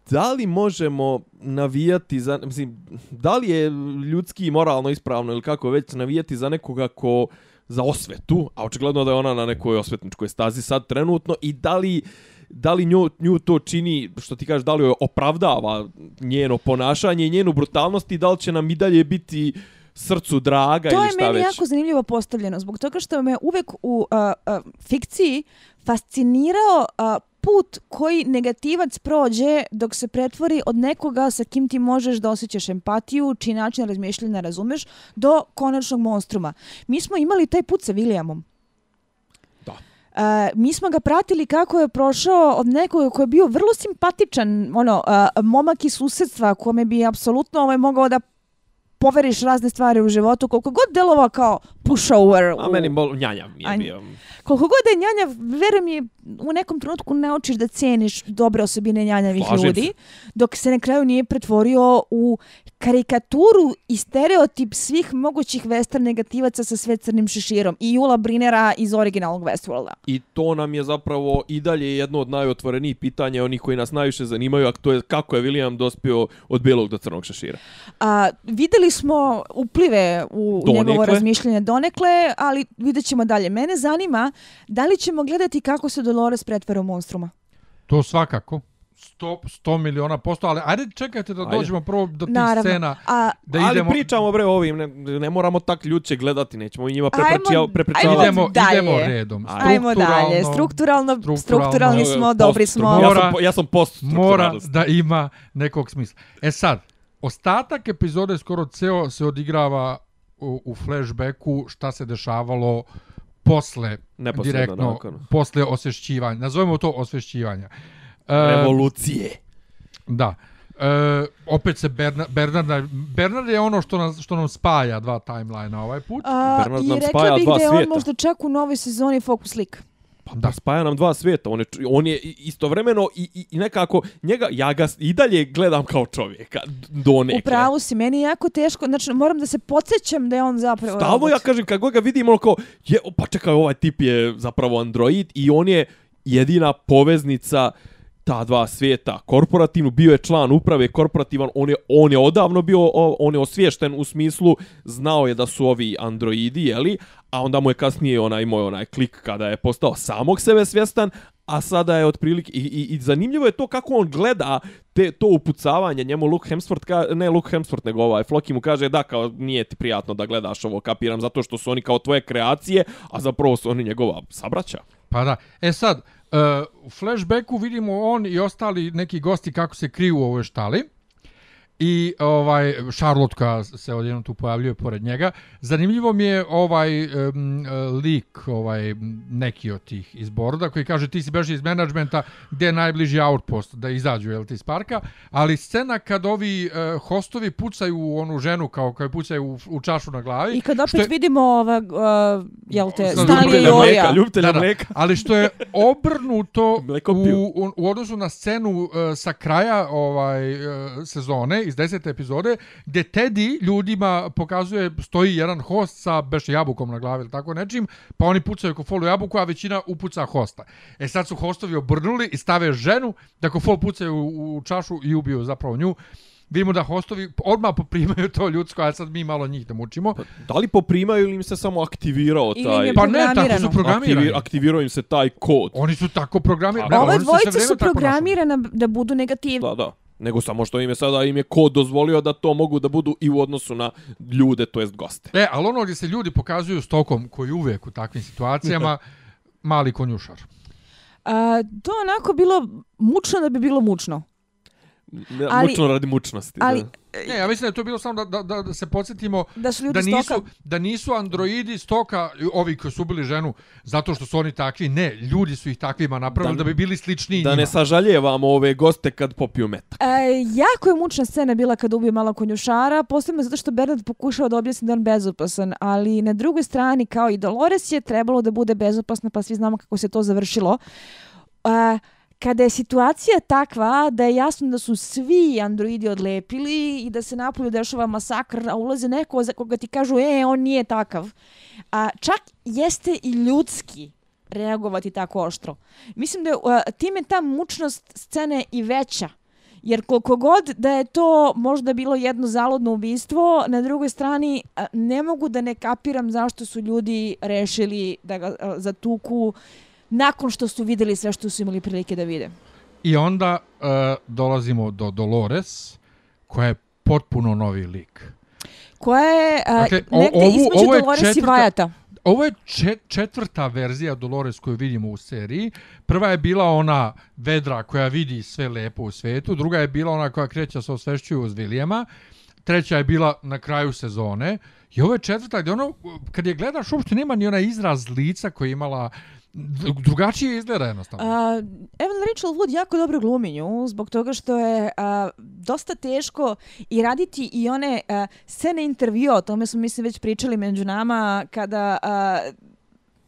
da li možemo navijati za, mislim, da li je ljudski i moralno ispravno ili kako već navijati za nekoga ko za osvetu, a očigledno da je ona na nekoj osvetničkoj stazi sad trenutno i da li da li nju, nju to čini, što ti kažeš, da li joj opravdava njeno ponašanje i njenu brutalnost i da li će nam i dalje biti srcu draga To ili je šta meni već. jako zanimljivo postavljeno, zbog toga što me uvek u a, a, fikciji fascinirao a, put koji negativac prođe dok se pretvori od nekoga sa kim ti možeš da osjećaš empatiju, čiji način razmišljanja razumeš, do konačnog monstruma. Mi smo imali taj put sa Williamom. Da. Uh, mi smo ga pratili kako je prošao od nekoga koji je bio vrlo simpatičan, ono, uh, momak iz susedstva kome bi apsolutno ovaj mogao da poveriš razne stvari u životu, koliko god delovao kao pushover. A u- meni bol, njanja mi je A- bio. Koliko god je njanja, verujem mi, u nekom trenutku naučiš da ceniš dobre osobine njanjavih Slažem ljudi, se. dok se na kraju nije pretvorio u karikaturu i stereotip svih mogućih western negativaca sa sve crnim šeširom. I Jula Brinera iz originalnog Westworlda. I to nam je zapravo i dalje jedno od najotvorenijih pitanja, onih koji nas najviše zanimaju, a to je kako je William dospio od bijelog do crnog šešira. A, videli smo uplive u Donekle. njegovo razmišljanje donekle, ali vidjet ćemo dalje. Mene zanima da li ćemo gledati kako se Dolores pretvara u monstruma. To svakako. 100, 100 miliona posto, ali ajde čekajte da Ajde. dođemo prvo do tih Naravno. scena. A, Da Ali idemo, pričamo bre o ovim, ne, ne moramo tak ljuče gledati, nećemo i njima prepričavati. prepričavati. idemo, dalje. idemo redom. Ajmo dalje. Strukturalno, strukturalno- strukturalni smo, dobri Post- smo. Ja Mora- sam, po- ja sam post mora da ima nekog smisla. E sad, ostatak epizode skoro ceo se odigrava u, u flashbacku šta se dešavalo posle direktno nakon. posle osvešćivanja. Nazovemo to osvešćivanja. E, Revolucije. Da. E, opet se Bernard, Bernard, Bernard je ono što, nas, što nam spaja dva timeline ovaj put. A, Bernard I nam rekla spaja bih dva da je on svijeta. možda čak u novoj sezoni Focus League. Pa da. Spaja nam dva svijeta. On je, on je istovremeno i, i, i nekako njega, ja ga i dalje gledam kao čovjeka do nekle. U pravu si, meni je jako teško, znači moram da se podsjećam da je on zapravo Stalno robot. ja kažem, kad ga vidim, ono kao, je, pa čekaj, ovaj tip je zapravo android i on je jedina poveznica ta dva svijeta korporativnu, bio je član uprave korporativan, on je, on je odavno bio, on je osviješten u smislu, znao je da su ovi androidi, jeli, a onda mu je kasnije onaj moj onaj klik kada je postao samog sebe svjestan, a sada je otprilike i, i, i zanimljivo je to kako on gleda te to upucavanje njemu Luke Hemsworth ka, ne Luke Hemsworth nego ovaj Floki mu kaže da kao nije ti prijatno da gledaš ovo kapiram zato što su oni kao tvoje kreacije a zapravo su oni njegova sabraća Pa da. E sad, uh, u flashbacku vidimo on i ostali neki gosti kako se kriju u ovoj štali. I ovaj Charlotte koja se odjednom tu pojavljuje pored njega. Zanimljivo mi je ovaj um, lik, ovaj neki od tih iz Borda koji kaže ti si beži iz menadžmenta gdje je najbliži outpost da izađu jel ti iz parka, ali scena kad ovi uh, hostovi pucaju u onu ženu kao kao pucaju u, u čašu na glavi. I kad opet je- vidimo ova, uh, jel te, Stanley i ljubitelja Orija. mleka, Ali što je obrnuto u, u, u odnosu na scenu uh, sa kraja ovaj uh, sezone iz desete epizode gdje Teddy ljudima pokazuje stoji jedan host sa beš jabukom na glavi ili tako nečim pa oni pucaju kofolu jabuku a većina upuca hosta. E sad su hostovi obrnuli i stave ženu da kofol pucaju u, u čašu i ubiju zapravo nju. Vidimo da hostovi odmah poprimaju to ljudsko, a sad mi malo njih da mučimo. da li poprimaju ili im se samo aktivirao Ili taj je Pa ne, tako su programirani. aktivi, aktivirao im se taj kod Oni su tako programirani. A, Ne, Ove oni se sve dvojice vrijeme su programirana da budu negativni. da da nego samo što im je sada im je kod dozvolio da to mogu da budu i u odnosu na ljude to jest goste E, ali ono gdje se ljudi pokazuju stokom koji uvijek u takvim situacijama, mali konjušar. A, to je onako bilo mučno da bi bilo mučno. Ali- mučno radi mučnosti Ali da. Ne, ja mislim da je to bilo samo da, da, da, se podsjetimo da su ljudi da nisu, stoka. da nisu androidi stoka, ovi koji su ubili ženu, zato što su oni takvi. Ne, ljudi su ih takvima napravili Da- da, bi bili sličniji da njima. ne sažaljevamo ove goste kad popiju metak E, jako je mučna scena bila kad ubije malo konjušara, posebno zato što Bernard pokušao da objasni da on bezopasan, ali na drugoj strani, kao i Dolores je trebalo da bude bezopasna, pa svi znamo kako se to završilo. E, kada je situacija takva da je jasno da su svi androidi odlepili i da se napolju dešava masakr, a ulaze neko za koga ti kažu, e, on nije takav. A čak jeste i ljudski reagovati tako oštro. Mislim da je time ta mučnost scene i veća. Jer koliko god da je to možda bilo jedno zaludno ubistvo, na drugoj strani a, ne mogu da ne kapiram zašto su ljudi rešili da ga a, zatuku nakon što su videli sve što su imali prilike da vide. I onda uh, dolazimo do Dolores, koja je potpuno novi lik. Koja je a, Dakle, o- negde ovu- između ovo je Dolores i četvrta- Vajata. Ovo je čet, četvrta verzija Dolores koju vidimo u seriji. Prva je bila ona vedra koja vidi sve lepo u svetu. Druga je bila ona koja kreće sa osvešćuju uz Vilijema. Treća je bila na kraju sezone. I ovo je četvrta gdje ono, kad je gledaš, uopšte nema ni onaj izraz lica koji je imala drugačije izgleda jednostavno. Uh, Evan Rachel Wood jako dobro glumi nju zbog toga što je a, dosta teško i raditi i one a, scene intervjua, o tome smo mislim već pričali među nama, kada a,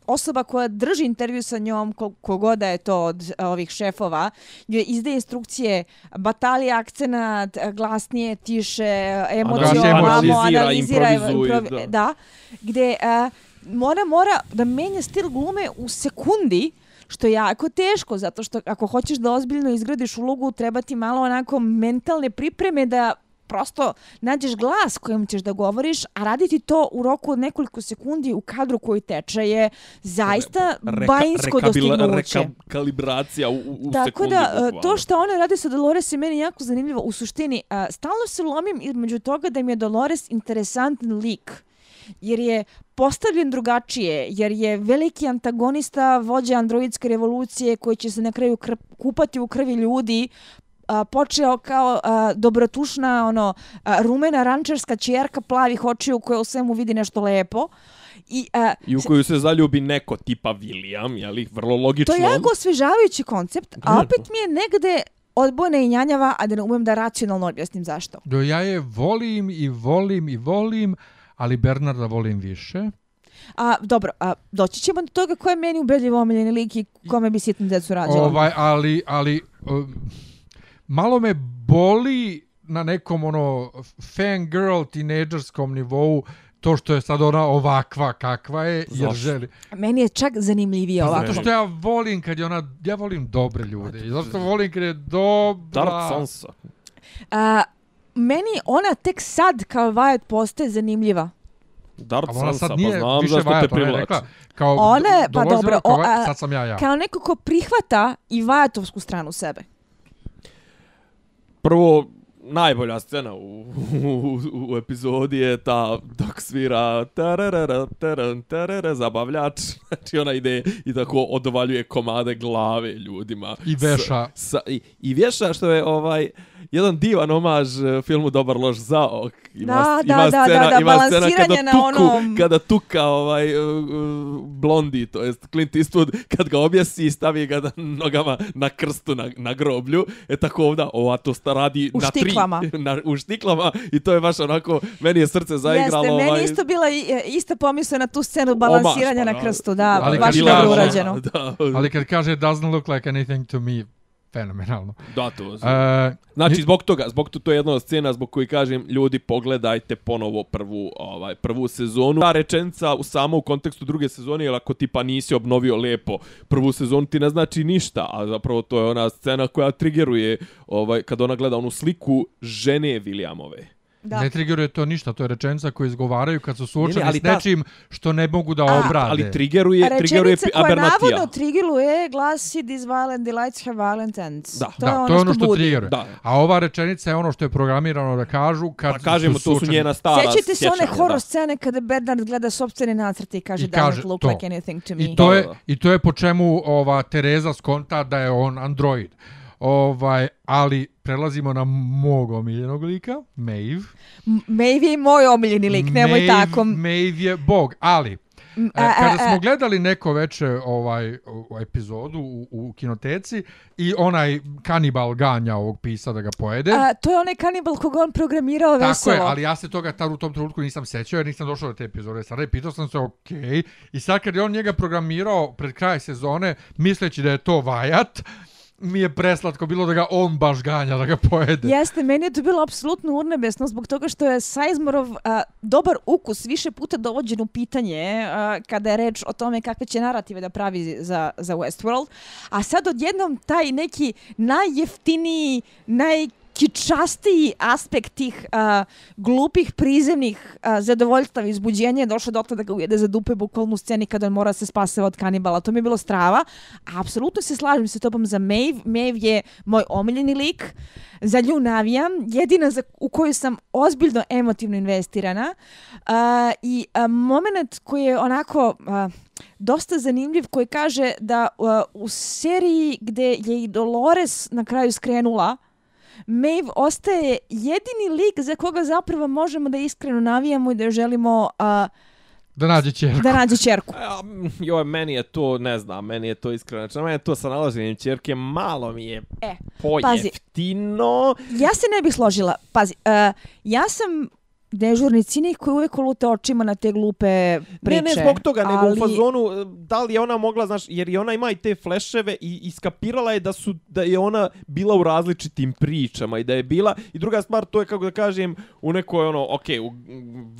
osoba koja drži intervju sa njom, ko- kogoda je to od a, ovih šefova, joj izdaje instrukcije, batali akcenat, a, glasnije, tiše, emociju, Analizira, ovamo, improvizuje, improvi- da. da, gde a, mora, mora da menja stil glume u sekundi, što je jako teško, zato što ako hoćeš da ozbiljno izgradiš ulogu, treba ti malo onako mentalne pripreme da prosto nađeš glas kojim ćeš da govoriš, a raditi to u roku od nekoliko sekundi u kadru koji teče je zaista bajinsko dostignuće. kalibracija u, u, Tako sekundi. da, e, bukvalno. to što ona radi sa Dolores je meni jako zanimljivo. U suštini, a, stalno se lomim između toga da mi je Dolores interesantan lik. Jer je postavljen drugačije, jer je veliki antagonista vođa androidske revolucije koji će se na kraju kr kupati u krvi ljudi, a, počeo kao a, dobrotušna ono a, rumena rančerska ćerka plavih očiju koja u svemu vidi nešto lepo. I, a, I u koju se zaljubi neko tipa William, jeli, vrlo logično. To je jako osvežavajući koncept, a opet mi je negde odbojna i njanjava, a da ne umem da racionalno objasnim zašto. Do ja je volim i volim i volim, ali Bernarda volim više. A, dobro, a, doći ćemo do toga ko je meni ubedljivo omiljeni lik i kome bi sitnu decu rađala. Ovaj, ali, ali um, malo me boli na nekom ono fangirl tinejdžerskom nivou to što je sad ona ovakva kakva je, jer Zašto? želi. Meni je čak zanimljivije ovako. Zato što ja volim kad je ona, ja volim dobre ljude. I zato volim kad je dobra... Dark Sansa. A, meni ona tek sad kao Violet postaje zanimljiva. Ali ona sad nije pa znam više zašto te Violet, ona je privlači. rekla, kao, Ona je- pa dobro, kao o, a- sad sam ja ja. Kao neko ko prihvata i Violetovsku stranu sebe. Prvo, najbolja scena u, u, u epizodi je ta dok svira tararara, taran, tarara, zabavljač. Znači ona ide i tako odvaljuje komade glave ljudima. I veša. Sa, sa, i, I vješa što je ovaj jedan divan omaž eh, filmu Dobar loš zaok. Ima, Da, ima da, scena, da, da, ima scena kada balansiranje na tuku, onom- kada tuka ovaj uh, blondi, to jest Clint Eastwood, kad ga objesi i stavi ga da, nogama na krstu na, na groblju, e tako ovda, ova to sta radi U na štiklama. tri, na, u štiklama i to je baš onako, meni je srce zaigralo. Jeste, meni ovaj, isto bila e, isto pomisla na tu scenu balansiranja omaž, pa, na krstu, da, Ali baš dobro urađeno. Da, Ali kad kaže doesn't look like anything to me, fenomenalno. da, to. Uh, Znači zbog toga, zbog to, to je jedna od scena zbog koji kažem ljudi pogledajte ponovo prvu ovaj prvu sezonu. Ta rečenica u samo u kontekstu druge sezone, jer ako ti pa nisi obnovio lepo prvu sezonu ti ne znači ništa, a zapravo to je ona scena koja triggeruje ovaj kad ona gleda onu sliku žene Williamove. Da. Ne triggeruje to ništa, to je rečenica koju izgovaraju kad su suočeni ali s ta- nečim što ne mogu da A, obrade. Ali triggeruje triggeruje Rečenica koja Abernatija. navodno trigiluje glasi These violent delights have violent ends. Da. to je da, ono to je ono što, budi. triggeruje. Da. A ova rečenica je ono što je programirano da kažu kad Pa kažemo, to su suočeni. njena stara Sjećate se one horror da. scene kada Bernard gleda sobstvene nacrte i kaže, I kaže doesn't look to. like anything to me. I to, Da, je, da, da. I to je po čemu ova Tereza skonta da je on android. Ovaj, ali prelazimo na mog omiljenog lika, Maeve. M- Maeve je moj omiljeni lik, nemoj Maeve, tako. Maeve je bog, ali M- E, a- a- kada smo a- gledali neko veče ovaj u- epizodu u, u kinoteci i onaj kanibal ganja ovog pisa da ga pojede. a, to je onaj kanibal koga on programirao Tako veselo. je, ali ja se toga tar u tom trenutku nisam sećao jer nisam došao do te epizode. Sada je pitao sam se, ok, i sad kad je on njega programirao pred kraj sezone, misleći da je to vajat, mi je preslatko bilo da ga on baš ganja, da ga pojede. Jeste, meni je to bilo apsolutno urnebesno zbog toga što je Sajzmorov a, dobar ukus više puta dovođen u pitanje a, kada je reč o tome kakve će narative da pravi za, za Westworld. A sad odjednom taj neki najjeftiniji, naj kičastiji aspekt tih a, glupih prizemnih a, zadovoljstava i izbuđenja je došao do da ga ujede za dupe bukvalno u sceni kada on mora se spaseva od kanibala. To mi je bilo strava. A apsolutno se slažem sa tobom za Maeve. Maeve je moj omiljeni lik. Za nju navijam. Jedina za, u koju sam ozbiljno emotivno investirana. A, I a, moment koji je onako... A, dosta zanimljiv koji kaže da uh, u seriji gde je i Dolores na kraju skrenula Maeve ostaje jedini lik za koga zapravo možemo da iskreno navijamo i da želimo uh, Da nađe čerku. da nađe čerku. Joj, meni je to, ne znam, meni je to iskreno. Znači, meni je to sa nalaženjem čerke malo mi je E, pojeftino. ja se ne bih složila. Pazi, uh, ja sam dežurni cinik koji uvijek lute očima na te glupe priče. Ne, ne zbog toga, nego ali... u fazonu, e, da li je ona mogla, znaš, jer je ona ima i te fleševe i iskapirala je da su da je ona bila u različitim pričama i da je bila i druga stvar to je kako da kažem u nekoj ono ok u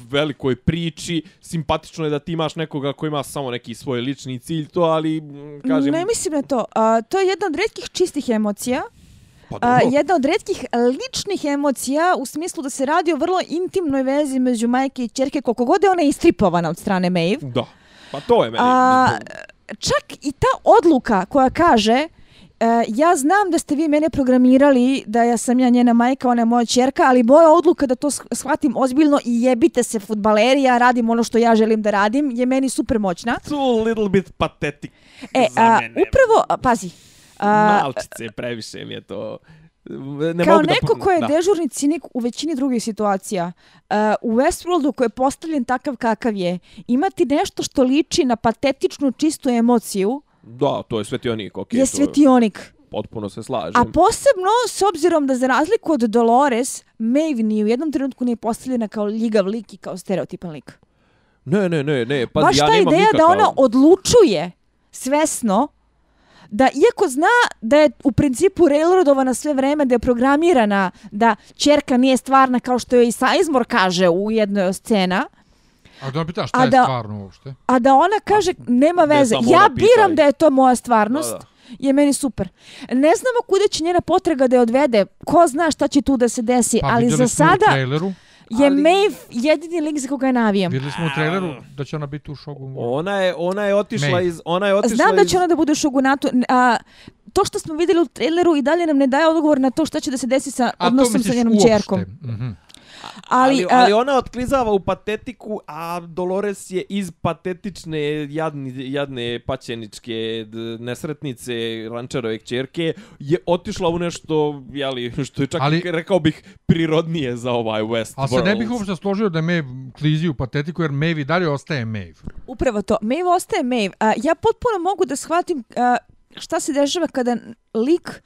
velikoj priči simpatično je da ti imaš nekoga ko ima samo neki svoj lični cilj to ali mm, kažem Ne mislim na to. Uh, to je jedna od redkih čistih emocija. Pa A, jedna od redkih ličnih emocija u smislu da se radi o vrlo intimnoj vezi među majke i čerke koliko god je ona istripovana od strane Maeve. da pa to je meni A, čak i ta odluka koja kaže e, ja znam da ste vi mene programirali da ja sam ja njena majka, ona je moja čerka, ali moja odluka da to sh- shvatim ozbiljno i jebite se futbaleri, ja radim ono što ja želim da radim, je meni super moćna. too little bit pathetic E, za a, mene. upravo, a, pazi, a, Malčice, previše mi je to... Ne kao mogu da- neko ko je da. dežurni cinik u većini drugih situacija, uh, u Westworldu koji je postavljen takav kakav je, imati nešto što liči na patetičnu čistu emociju Da, to je svetionik, okej. je to svetionik. potpuno se slažem. A posebno s obzirom da za razliku od Dolores, Maeve ni u jednom trenutku nije postavljena kao ljigav lik i kao stereotipan lik. Ne, ne, ne, ne, pa Baš ja ta ideja nikakav... da ona odlučuje svesno da iako zna da je u principu railroadovana sve vreme, da je programirana da čerka nije stvarna kao što joj i Sizemore kaže u jednoj od scena, A da me pitaš šta A je da- stvarno uopšte? a da ona kaže nema ne, veze, ja biram da je to moja stvarnost, Da, da. je meni super. Ne znamo kuda će njena potraga da je odvede, ko zna šta će tu da se desi, Pa ali vidjeli za smo u sada traileru, je Ali- Maeve jedini lik za koga je navijam. vidjeli smo u traileru da će ona biti u šogu. Ona je, ona je otišla Maeve. iz... Ona je otišla Znam da iz... će ona da bude u Shogunatu. A, to što smo vidjeli u traileru i dalje nam ne daje odgovor na to šta će da se desi sa odnosom sa njenom uopšte? čerkom. Mhm. Ali, ali, a, ali ona otklizava u patetiku, a Dolores je iz patetične jadni, jadne paćeničke nesretnice rančarove kćerke je otišla u nešto, jeli, što je čak Ali- rekao bih prirodnije za ovaj West Ali se ne bih uopšte složio da je Maeve klizi u patetiku, jer Maeve i dalje ostaje Maeve. Upravo to. Maeve ostaje Maeve. A, ja potpuno mogu da shvatim a, šta se dešava kada lik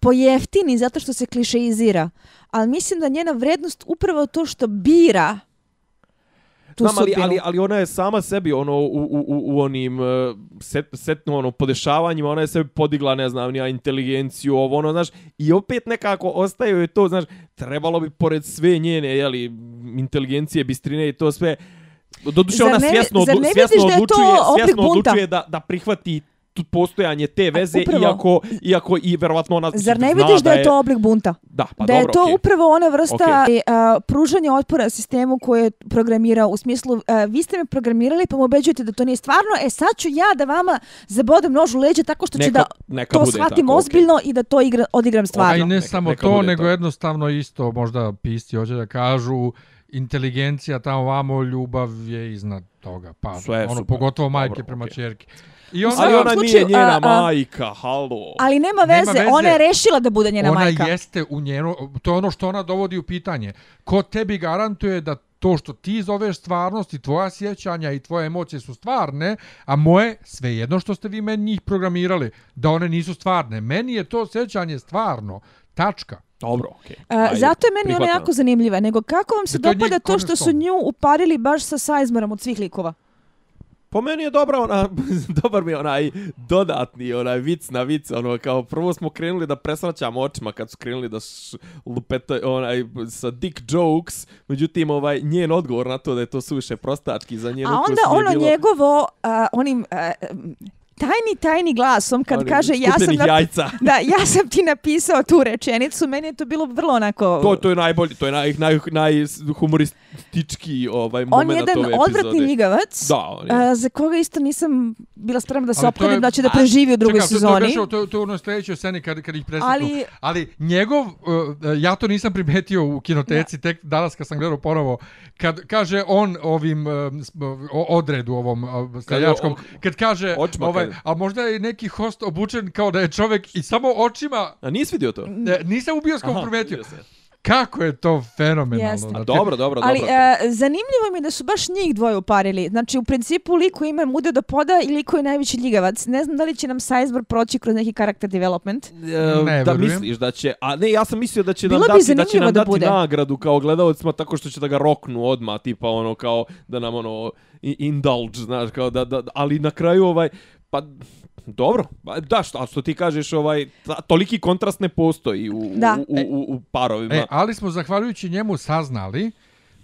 pojeftini zato što se klišeizira. Ali mislim da njena vrednost upravo to što bira tu Znam, ali, ali, ali ona je sama sebi ono u, u, u, u onim uh, set, setno ono podešavanjima ona je sebi podigla ne znam nija inteligenciju ovo ono znaš i opet nekako ostaje joj to znaš trebalo bi pored sve njene je li inteligencije bistrine i to sve doduše ona svjesno zar odlu, ne svjesno da je odlučuje svjesno bunta? odlučuje da da prihvati postojanje te veze upravo. iako iako i verovatno ona Zar ne vidiš da je to oblik bunta? da pa da dobro je to okej. upravo ona vrsta okay. a, pružanja otpora sistemu koje je programirao u smislu a, vi ste me programirali pa me ubeđujete da to nije stvarno, e sad ću ja da vama zabodem nož u leđe tako što ću Neka- da neka to bude shvatim tako, ozbiljno i da to igra, odigram A i stvarno. ne Neka- samo neka to, nego to. jednostavno isto, možda pisci hoće da kažu, inteligencija tamo vamo, ljubav je iznad toga. Pa, Sve ono, super. pogotovo majke Dobro, prema okej. čerki. I ona, ali ona nije slučaju, njena a, a- majka halo Ali nema Nema veze, veze. ona je rešila da bude njena ona majka. jeste u njeno, to je ono što ona dovodi u pitanje. Ko tebi garantuje da to što ti zoveš stvarnost i tvoja sjećanja i tvoje emocije su stvarne, a moje, svejedno što ste vi meni njih programirali, da one nisu stvarne. Meni je to sjećanje stvarno. Tačka. dobro okej Ajde, zato je meni ona prihvatam. jako zanimljiva. Nego kako vam se Da to je dopada to što su nju uparili baš sa Sizemorom od svih likova? Po meni je dobra ona, dobar mi je onaj dodatni onaj vic na vic, ono kao prvo smo krenuli da presraćamo očima kad su krenuli da š, lupeta onaj sa dick jokes, međutim ovaj njen odgovor na to da je to suviše prostački za njen A onda ono bilo njegovo, a, onim a, tajni, tajni glasom kad onim kaže ja sam, jajca. da, ja sam ti napisao tu rečenicu, meni je to bilo vrlo onako... To, to je najbolji, to je naj, naj, najhumoristički ovaj on moment je jedan ove odvratni ljigavac, Da, on je. a, za koga isto nisam bila spremna da se ophodim da će da preživi u drugoj Čekaj, sezoni. To, to, to, to je ono sljedećoj sceni kad, kad ih presretnu. Ali- Ali njegov, uh, ja to nisam primetio u kinoteci, tek danas kad sam gledao ponovo, kad kaže on ovim uh, o- odredu ovom uh, streljačkom, kad kaže, Očima ovaj, a možda je neki host obučen kao da je čovjek i samo očima, A nisi vidio to? ne, nisam u bioskopu Aha, primetio. Kako je to fenomenalno. Jeste. Znači, dobro, dobro, Ali dobro. e, zanimljivo mi je da su baš njih dvoje uparili. Znači, u principu, liko ima muda do poda i liko je najveći ljigavac. Ne znam da li će nam Sizemore proći kroz neki karakter development. E, Ne, da verujem. misliš da će, a ne, ja sam mislio da će Bilo nam dati, da će nam da dati bude. nagradu kao gledalcima tako što će da ga roknu odma tipa ono kao da nam ono indulge, znaš, kao da, da, ali na kraju ovaj, pa dobro, da, što, a što ti kažeš, ovaj, ta, toliki kontrast ne postoji u, Da. u, u, u, u parovima. E, ali smo zahvaljujući njemu saznali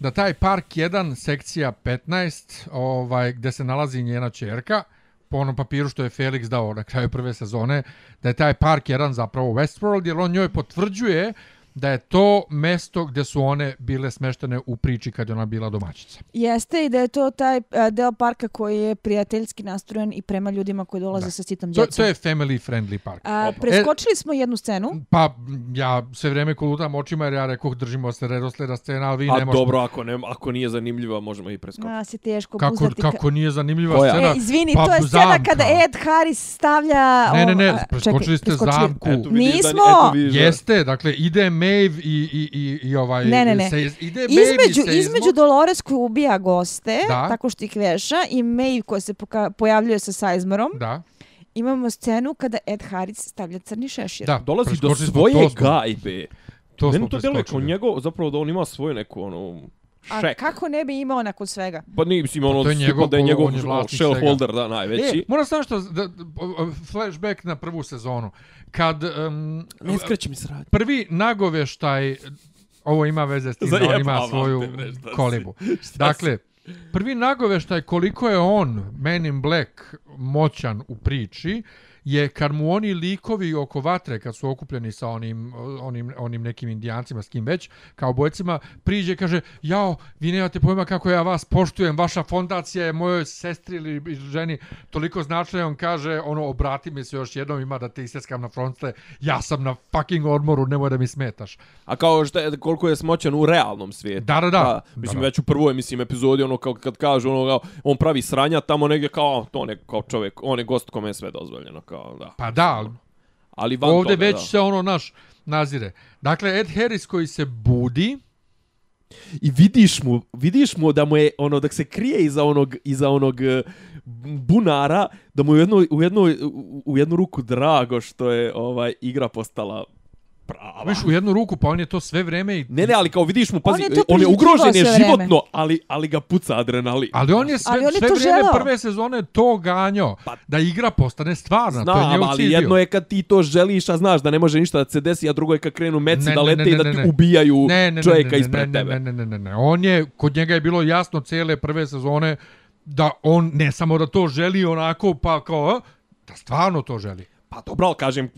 da taj park 1, sekcija 15, ovaj, gde se nalazi njena čerka, po onom papiru što je Felix dao na kraju prve sezone, da je taj park 1 zapravo Westworld, jer on njoj potvrđuje da je to mesto gdje su one bile smeštene u priči kad je ona bila domaćica. Jeste i da je to taj e, deo parka koji je prijateljski nastrojen i prema ljudima koji dolaze Da. sa sitom To, djecom. to je family friendly park. A, preskočili smo jednu scenu. Pa ja sve vrijeme kolutam očima jer ja rekoh držimo se redosleda scena, ali vi a ne možete. dobro, ako, ne, ako nije zanimljiva, možemo i preskočiti. Nas je teško Kako, buzdati. ka- kako nije zanimljiva Koja? scena? E, izvini, Pa, to je scena zamka. kada Ed Harris stavlja... Ne, ne, ne, a, preskočili ste zamku. Eto, vidiš da- Nismo! eto, vidiš da- Jeste, dakle, ide Maeve i, i, i, i ovaj... Ne, ne, ne. Se, ide Maeve Između, i između Dolores koja ubija goste, Da. tako što ih veša, i Maeve koja se poka- pojavljuje sa Sizemorom, Da. imamo scenu kada Ed Harris stavlja crni šešir. Da, Dolazi do svoje gajbe. To Meni to djeluje kao njegov, zapravo da on ima svoju neku, ono, A šek. kako ne bi imao nakon svega? Pa nije, mislim, ono, to je tipa njegov- da je njegov on je shareholder, svega. da, najveći. E, moram samo što, da, flashback na prvu sezonu. Kad um, ne skreći mi sranje. prvi nagoveštaj, ovo ima veze s tim, da on ima svoju kolibu. Dakle, prvi nagoveštaj koliko je on, Man in Black, moćan u priči, je kad mu oni likovi oko vatre, kad su okupljeni sa onim, onim, onim nekim indijancima, s kim već, kao bojcima, priđe kaže, jao, vi nemate pojma kako ja vas poštujem, vaša fondacija je mojoj sestri ili ženi toliko značajna, on kaže, ono, obrati mi se još jednom, ima da te isjeskam na fronte, ja sam na fucking odmoru, nemoj da mi smetaš. A kao šta je, koliko je smoćan u realnom svijetu. Da, da, da. Pa, mislim, Da, da. već u prvoj, mislim, epizodi, ono, kao, kad kažu, ono, kao, on pravi sranja tamo negdje, kao, to ne, kao čovjek, on je gost kome je sve dozvoljeno, kao, da. Pa da, ali Ali van ovdje toga, već da. se ono naš nazire. Dakle, Ed Harris koji se budi, I vidiš mu, vidiš mu da mu je, ono, dok se krije iza onog, iza onog eh, bunara, da mu je u jednu, u, jednu, u jednu ruku drago što je ovaj igra postala prava. viš u jednu ruku, pa on je to sve vreme i... Ne, ne, ali kao vidiš mu, pazi, On je on je ugrožen je vreme. životno, ali, ali ga puca adrenalin. Ali on je sve, Ali on je sve to vrijeme želeo. prve sezone to ganjao, Pa- da igra postane stvarna. to je Znam, njegov ali cilj jedno je kad ti to želiš, a znaš da ne može ništa da se desi, a drugo je kad krenu meci Ne, da ne, lete ne, i ne, da ne, ti ne. ubijaju ne, ne, ne, čovjeka ne, ne, ispred ne, tebe. Ne, ne, ne, ne, ne. On je, kod njega je bilo jasno cijele prve sezone da on ne samo da to želi onako, pa kao, da stvarno to želi. Pa dobro, ali kažem,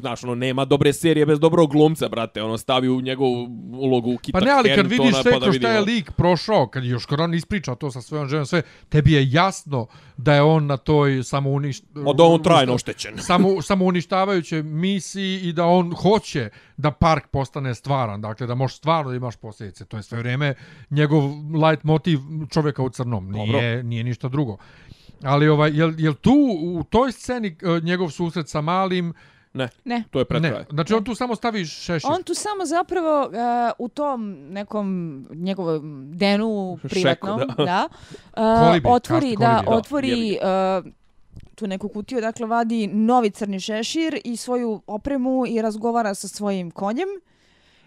znaš, ono, nema dobre serije bez dobrog glumca, brate, ono, stavi u njegovu ulogu Kita Pa ne, ali kad vidiš sve pa kroz šta je lik prošao, kad još kad on ispriča to sa svojom ženom, sve, tebi je jasno da je on na toj samo uništ... Da on trajno oštećen. samo, samo uništavajuće misiji i da on hoće da park postane stvaran, dakle da možeš stvarno da imaš posljedice. To je sve vrijeme njegov light motiv čovjeka u crnom, nije, nije ništa drugo. Ali ovaj, jel, jel tu u toj sceni eh, njegov susret sa malim, Ne, Ne. to je pred ne, kraj. znači on tu samo stavi šešir. On tu samo zapravo uh, u tom nekom njegovom denu Šeku, privatnom, da. da, uh, Kolibi, otvori, karst da, kolibi, da, otvori uh, tu neku kutiju, dakle vadi novi crni šešir i svoju opremu i razgovara sa svojim konjem.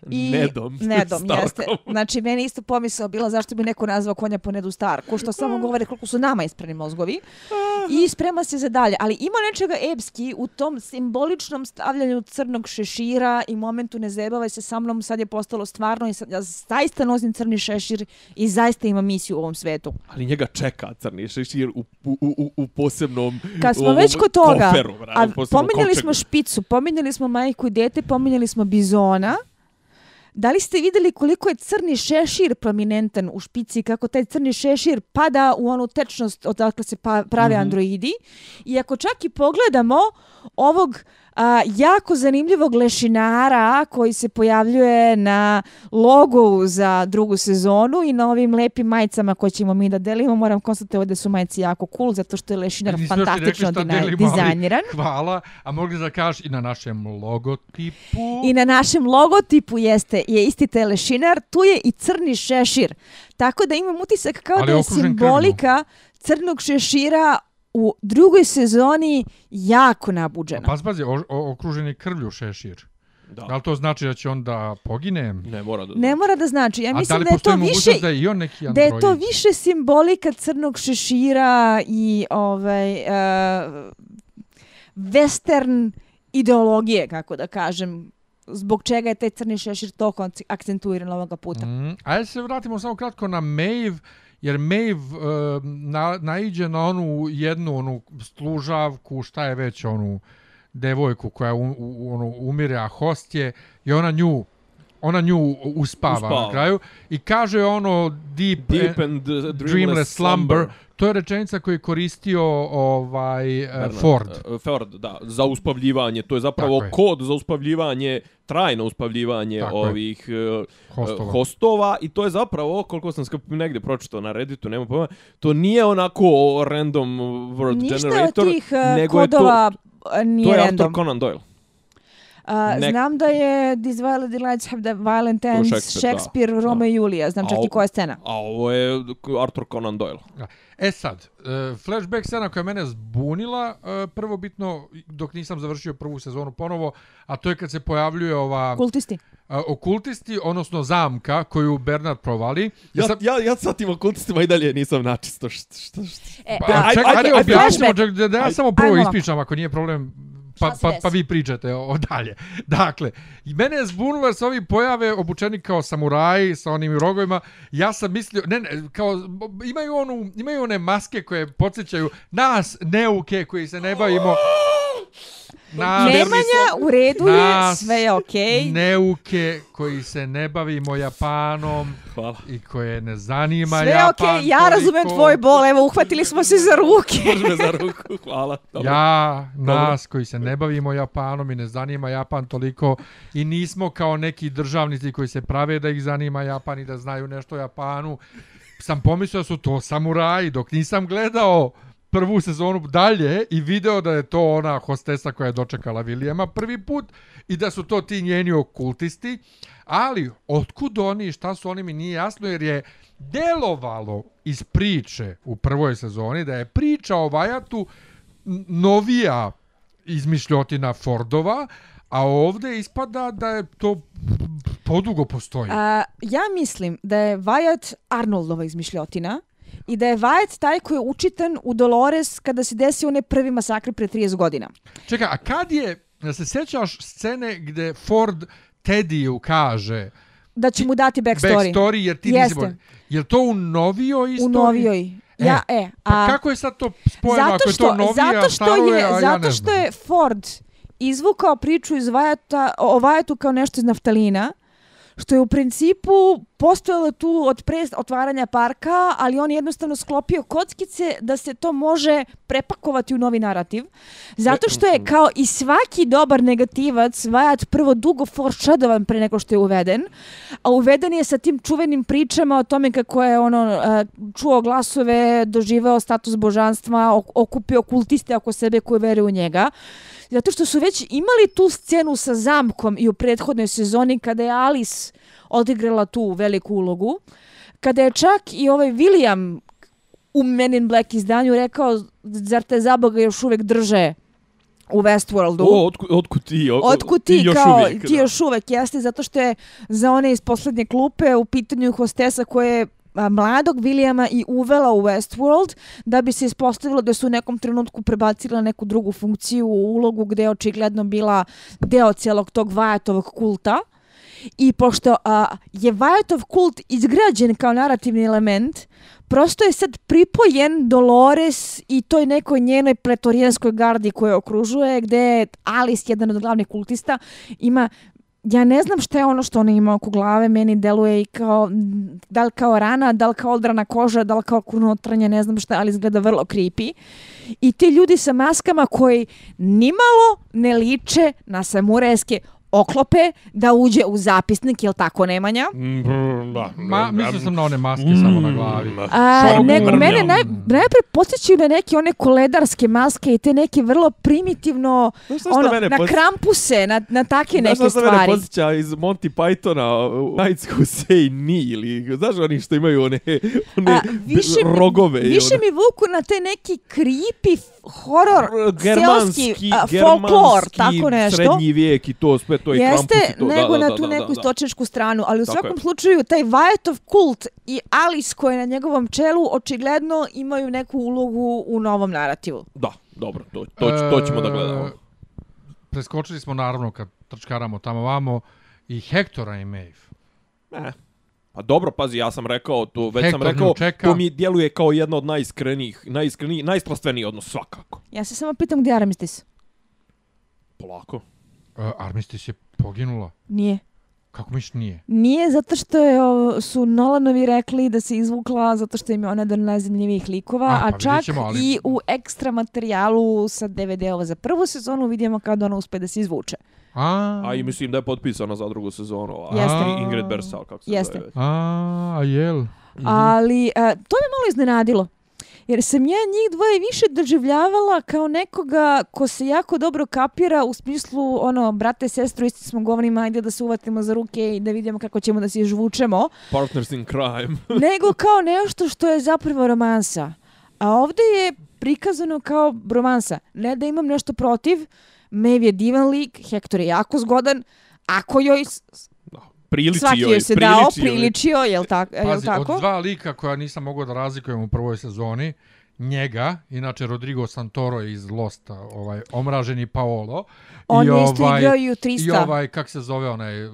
I Nedom. Nedom, Starkom. jeste. Znači, meni isto pomisao bila zašto bi neko nazvao konja po Nedu Starku, što samo govori koliko su nama isprani mozgovi. I sprema se za dalje. Ali ima nečega epski u tom simboličnom stavljanju crnog šešira i momentu ne zajebavaj se sa mnom, sad je postalo stvarno i sad, ja zaista nosim crni šešir i zaista ima misiju u ovom svetu. Ali njega čeka crni šešir u, u, u, u posebnom Kad smo već kod toga, koferu, a pominjali smo špicu, pominjali smo majku i dete, pominjali smo bizona. Da li ste vidjeli koliko je crni šešir prominentan u špici, kako taj crni šešir pada u onu tečnost odakle se pa, prave mm -hmm. androidi? I ako čak i pogledamo ovog a, jako zanimljivog lešinara koji se pojavljuje na logu za drugu sezonu i na ovim lepim majicama koje ćemo mi da delimo, moram konstatovati da su majice jako cool, zato što je lešinar Nismo još ni rekli fantastično ali dizajniran. Hvala, a mogli da kažeš i na našem logotipu. I na našem logotipu jeste je isti taj lešinar, tu je i crni šešir. Tako da imam utisak kao Ali da je simbolika crnog šešira u drugoj sezoni jako nabuđena. Pa pazi, okružen je krvlju šešir. Da. Da li to znači da će on da pogine? Ne mora da... Ne mora da znači. Ja da mislim li da je to više da je i on neki da je to više simbolika crnog šešira i ovaj uh, western ideologije, kako da kažem, zbog čega je taj crni šešir toliko ak- akcentuiran ovoga puta. Mm, ajde se vratimo samo kratko na Maeve, jer Maeve uh, na, naiđe na onu jednu onu služavku, šta je već onu devojku koja u, u, ono, umire, a host je, i ona nju ona nju uspava, Uspava. na kraju i kaže ono deep, Deep eh, and uh, dreamless slumber. To je rečenica koju je koristio ovaj uh, Bernard, Ford. uh, Ford, da, za uspavljivanje. To je zapravo Tako je. kod za uspavljivanje, trajno uspavljivanje Tako je. ovih uh, Hostova. hostova. I to je zapravo, koliko sam skap negdje pročitao na Redditu, nema pojma, to nije onako random word Ništa generator, od tih nego je to, kodova uh, to nije je random. Arthur Conan Doyle. A, Nek- Znam da je These Violent Delights Have the Violent Ends, Shakespeare, Shakespeare, da. Rome Da. i Julija. Znam čak i koja je scena. A ovo je Arthur Conan Doyle. E sad, e, flashback scena koja je mene zbunila, e, prvo bitno, dok nisam završio prvu sezonu ponovo, a to je kad se pojavljuje ova Kultisti. a, okultisti, odnosno zamka koju Bernard provali. Ja, sam- ja, ja sa tim okultistima i dalje nisam načisto. Šta, šta, šta? E, Pa, a, čekaj, ajde, ajde, ajde, objasnimo, flashback. ček, da, da ja Ajde. samo prvo Ajmo ovako. ispričam ako nije problem, pa, Šta se pa, desi? pa vi pričate o, dalje. Dakle, i mene je zbunilo jer se ovi pojave obučeni kao samuraji sa onim rogovima. Ja sam mislio, ne, ne, kao, imaju, onu, imaju one maske koje podsjećaju nas, neuke, koji se ne bavimo. Na, Nemanja, u redu je, sve je okej. neuke koji se ne bavimo Japanom Hvala. i koje ne zanima Sve je Japan okej, ja toliko. razumem tvoj bol, evo, uhvatili smo se za ruke. Me za ruku. Hvala. Dobro. Ja, nas koji se ne bavimo Japanom i ne zanima Japan toliko i nismo kao neki državnici koji se prave da ih zanima Japan i da znaju nešto o Japanu, sam pomislio da su to samuraji dok nisam gledao prvu sezonu dalje i video da je to ona hostesa koja je dočekala Vilijema prvi put i da su to ti njeni okultisti, ali otkud oni i šta su oni mi nije jasno jer je delovalo iz priče u prvoj sezoni da je priča o Vajatu novija izmišljotina Fordova, a ovdje ispada da je to podugo postoji. A, ja mislim da je Vajat Arnoldova izmišljotina i da je Wyatt taj koji je učitan u Dolores kada se desio onaj prvi masakr pre 30 godina. Čekaj, a kad je, da se sjećaš scene gde Ford Teddyu kaže Da će mu dati backstory. backstory jer ti nisi Jeste. bolj... Je to u novijoj istoriji? U novijoj. Ja, e, Pa a, kako je sad to spojeno ako zato je što, to novija, zato što staro je, a ja zato što je Ford izvukao priču iz Vajata, o Vajatu kao nešto iz naftalina, što je u principu postojalo tu od pre otvaranja parka, ali on je jednostavno sklopio kockice da se to može prepakovati u novi narativ. Zato što je kao i svaki dobar negativac Vajat prvo dugo foreshadovan pre nego što je uveden, a uveden je sa tim čuvenim pričama o tome kako je ono a, čuo glasove, doživeo status božanstva, ok- okupio kultiste oko sebe koji veruju u njega. Zato što su već imali tu scenu sa zamkom i u prethodnoj sezoni kada je Alice odigrala tu veliku ulogu. Kada je čak i ovaj William u Men in Black izdanju rekao zar te zaboga još uvek drže u Westworldu. O, otkud, otkud ti? O, Otkud ti, još kao, uvijek, ti da. još uvek jeste, zato što je za one iz poslednje klupe u pitanju hostesa koje mladog Williama i uvela u Westworld da bi se ispostavilo da su u nekom trenutku prebacila neku drugu funkciju u ulogu gde je očigledno bila deo cijelog tog Vajatovog kulta. I pošto a, je Vajatov kult izgrađen kao narativni element, prosto je sad pripojen Dolores i toj nekoj njenoj pretorijanskoj gardi koja okružuje, gde je Alice, jedan od glavnih kultista, ima ja ne znam šta je ono što ona ima oko glave, meni deluje i kao, da li kao rana, da li kao odrana koža, da li kao kurnotranje, ne znam šta, ali izgleda vrlo creepy. I ti ljudi sa maskama koji nimalo ne liče na samurajske oklope da uđe u zapisnik, jel tako Nemanja? Mm, da, Ma, mislio sam na one maske samo na glavi. A, nego, mene Mm. naj, najpre podsjećaju na neke one koledarske maske i te neke vrlo primitivno, Znaš što ono, mene na podsjeća? krampuse, na, na take Znaš neke šta se mene stvari. podsjeća iz Monty Pythona, uh, Nights Who Say Ni, ili, znaš oni što imaju one, one A, više, mi- rogove. više one- mi vuku na te neki creepy horor, germanski, seoski, a, folklor, germanski, tako nešto. srednji vijek i to sve, to je Jeste, krampus i to. nego da, da, na tu da, neku da, da. istočničku stranu, ali u Tako svakom je. slučaju taj Vajetov kult i Alice koja je na njegovom čelu očigledno imaju neku ulogu u novom narativu. Da, dobro, to, to, to, to ćemo da gledamo. E, Preskočili smo naravno kad trčkaramo tamo vamo i Hektora i Maeve. E. Pa dobro, pazi, ja sam rekao, to već sam Hector rekao, nju čeka. to mi djeluje kao jedno od najiskrenijih, najiskrenijih, najstrastveniji odnos svakako. Ja se samo pitam gdje je Armistice? Polako. Uh, Armistice je poginula. Nije. Kako miš nije? Nije zato što je, o, su Nolanovi rekli da se izvukla zato što im je ona jedan od najzanimljivijih likova, A, a, pa čak ćemo, ali- i u ekstra materijalu sa DVD-ova za prvu sezonu vidimo kada ona uspe da se izvuče. A, A i mislim da je potpisana za drugu sezonu. A, Jeste. Ingrid Bersal, kako se Jeste. zove. a, a jel? Mhm. Ali a, to me malo iznenadilo. Jer sam ja njih dvoje više doživljavala kao nekoga ko se jako dobro kapira u smislu, ono, brate, sestru, isti smo govorima, ajde da se uvatimo za ruke i da vidimo kako ćemo da se žvučemo, Partners in crime. nego kao nešto što je zapravo romansa. A ovdje je prikazano kao romansa. Ne da imam nešto protiv, Maeve je divan lik, Hector je jako zgodan, ako joj s- Priliči svaki joj, joj se dao, priliči joj. priličio, jel, tak, jel Pazi, tako? od dva lika koja nisam mogao da razlikujem u prvoj sezoni, njega, inače Rodrigo Santoro iz Losta, ovaj, omraženi Paolo. On i je isto ovaj, igrao i u 300. I ovaj, kak se zove onaj, uh,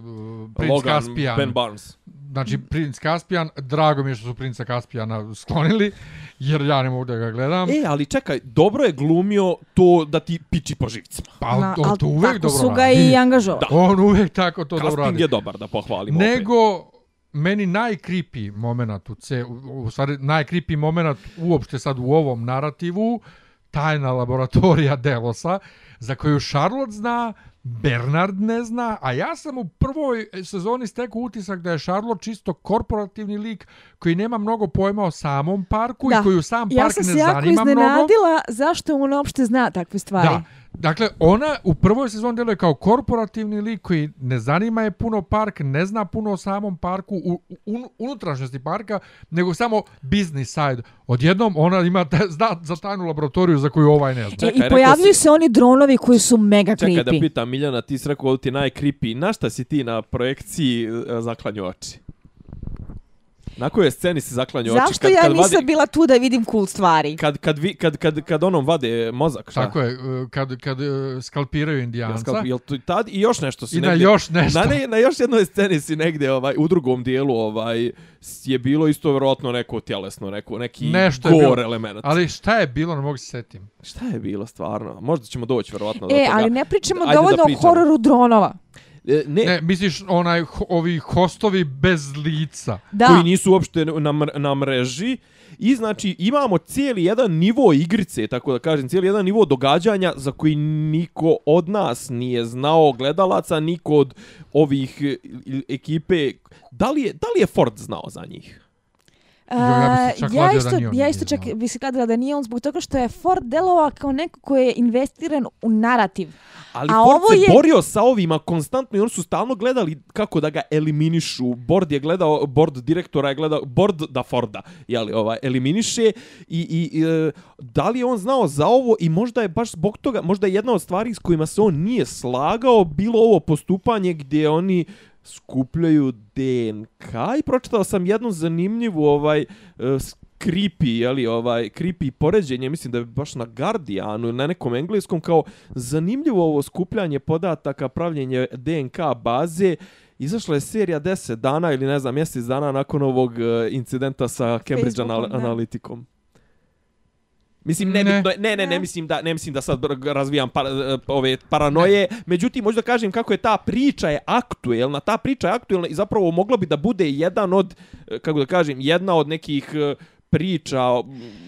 princ Logan, Caspian. Ben Barnes. Znači, princ Caspian, drago mi je što su princa Caspiana sklonili, jer ja ne mogu da ga gledam. E, ali čekaj, dobro je glumio to da ti piči po živcima. pa Na, on al to uvek tako dobro su ga radi. i angažovali. Da. On uvek tako to dobro Casting radi. je dobar, da pohvalimo opet. Nego, meni najkripi moment u, ce, u, u stvari najkripi moment uopšte sad u ovom narativu, tajna laboratorija Delosa, za koju Charlotte zna, Bernard ne zna, a ja sam u prvoj sezoni stekao utisak da je Charlotte čisto korporativni lik koji nema mnogo pojma o samom parku Da. i koju sam park Ja sam ne se jako zanima mnogo. iznenadila zašto on uopšte zna takve stvari. Da. Dakle, ona u prvoj sezoni djeluje kao korporativni lik koji ne zanima je puno park, ne zna puno o samom parku, u, u unutrašnjosti parka, nego samo business side. Odjednom ona ima te, zna za tajnu laboratoriju za koju ovaj ne zna. Čekaj, I pojavljuju si- se oni dronovi koji su mega Čekaj da creepy. pitam Miljana, ti si rekao ovo ti najkripi. Na šta si ti na projekciji e, zaklanju oči? Na kojoj sceni si zaklanju oči? Zašto ja nisam vadi, bila tu da vidim cool stvari? kad, kad, vi, kad, kad, kad onom vade mozak, šta? Tako je, uh, kad, kad uh, skalpiraju indijanca skalp- jel tu tad i još nešto si i na negdje... još nešto. Na, ne, na još jednoj sceni si negdje ovaj, u drugom dijelu ovaj, je bilo isto vjerojatno neko tjelesno, neko, neki Nešto bilo. element. Ali šta je bilo, ne mogu se setim. Šta je bilo stvarno? Možda ćemo doći vjerovatno do E, toga. ali ne pričamo Ajde da dovoljno o pričamo. hororu dronova. E, ne, Ne, misliš onaj, ovi hostovi bez lica. Da. koji nisu uopšte na, mr na mreži. I znači imamo cijeli jedan nivo igrice, tako da kažem, cijeli jedan nivo događanja za koji niko od nas nije znao gledalaca, niko od ovih e, ekipe. Da li je, da li je Ford znao za njih? A, ja čak isto, da ja isto čak bi se kladila da nije on zbog toga što je Ford delovao kao neko koji je investiran u narativ. Ali A Ford ovo se je- borio sa ovima konstantno i oni su stalno gledali kako da ga eliminišu. Board je gledao, board direktora je gledao, board da Forda jeli, ovaj, eliminiše i, i, i e, da li je on znao za ovo i možda je baš zbog toga, možda je jedna od stvari s kojima se on nije slagao bilo ovo postupanje gdje oni skupljaju DNK i pročitao sam jednu zanimljivu ovaj s- creepy, jeli, ovaj, creepy poređenje, mislim da je baš na Guardianu, na nekom engleskom, kao zanimljivo ovo skupljanje podataka, pravljenje DNK baze, Izašla je serija 10 dana ili ne znam, mjesec dana nakon ovog e, incidenta sa Cambridge Facebookom, anal da. Mislim, ne, Ne. ne, ne, ne, ne, Ne. mislim da, ne mislim da sad razvijam par, e, ove paranoje, međutim, možda kažem kako je ta priča je aktuelna, ta priča je aktuelna i zapravo mogla bi da bude jedan od, e, kako da kažem, jedna od nekih e, priča,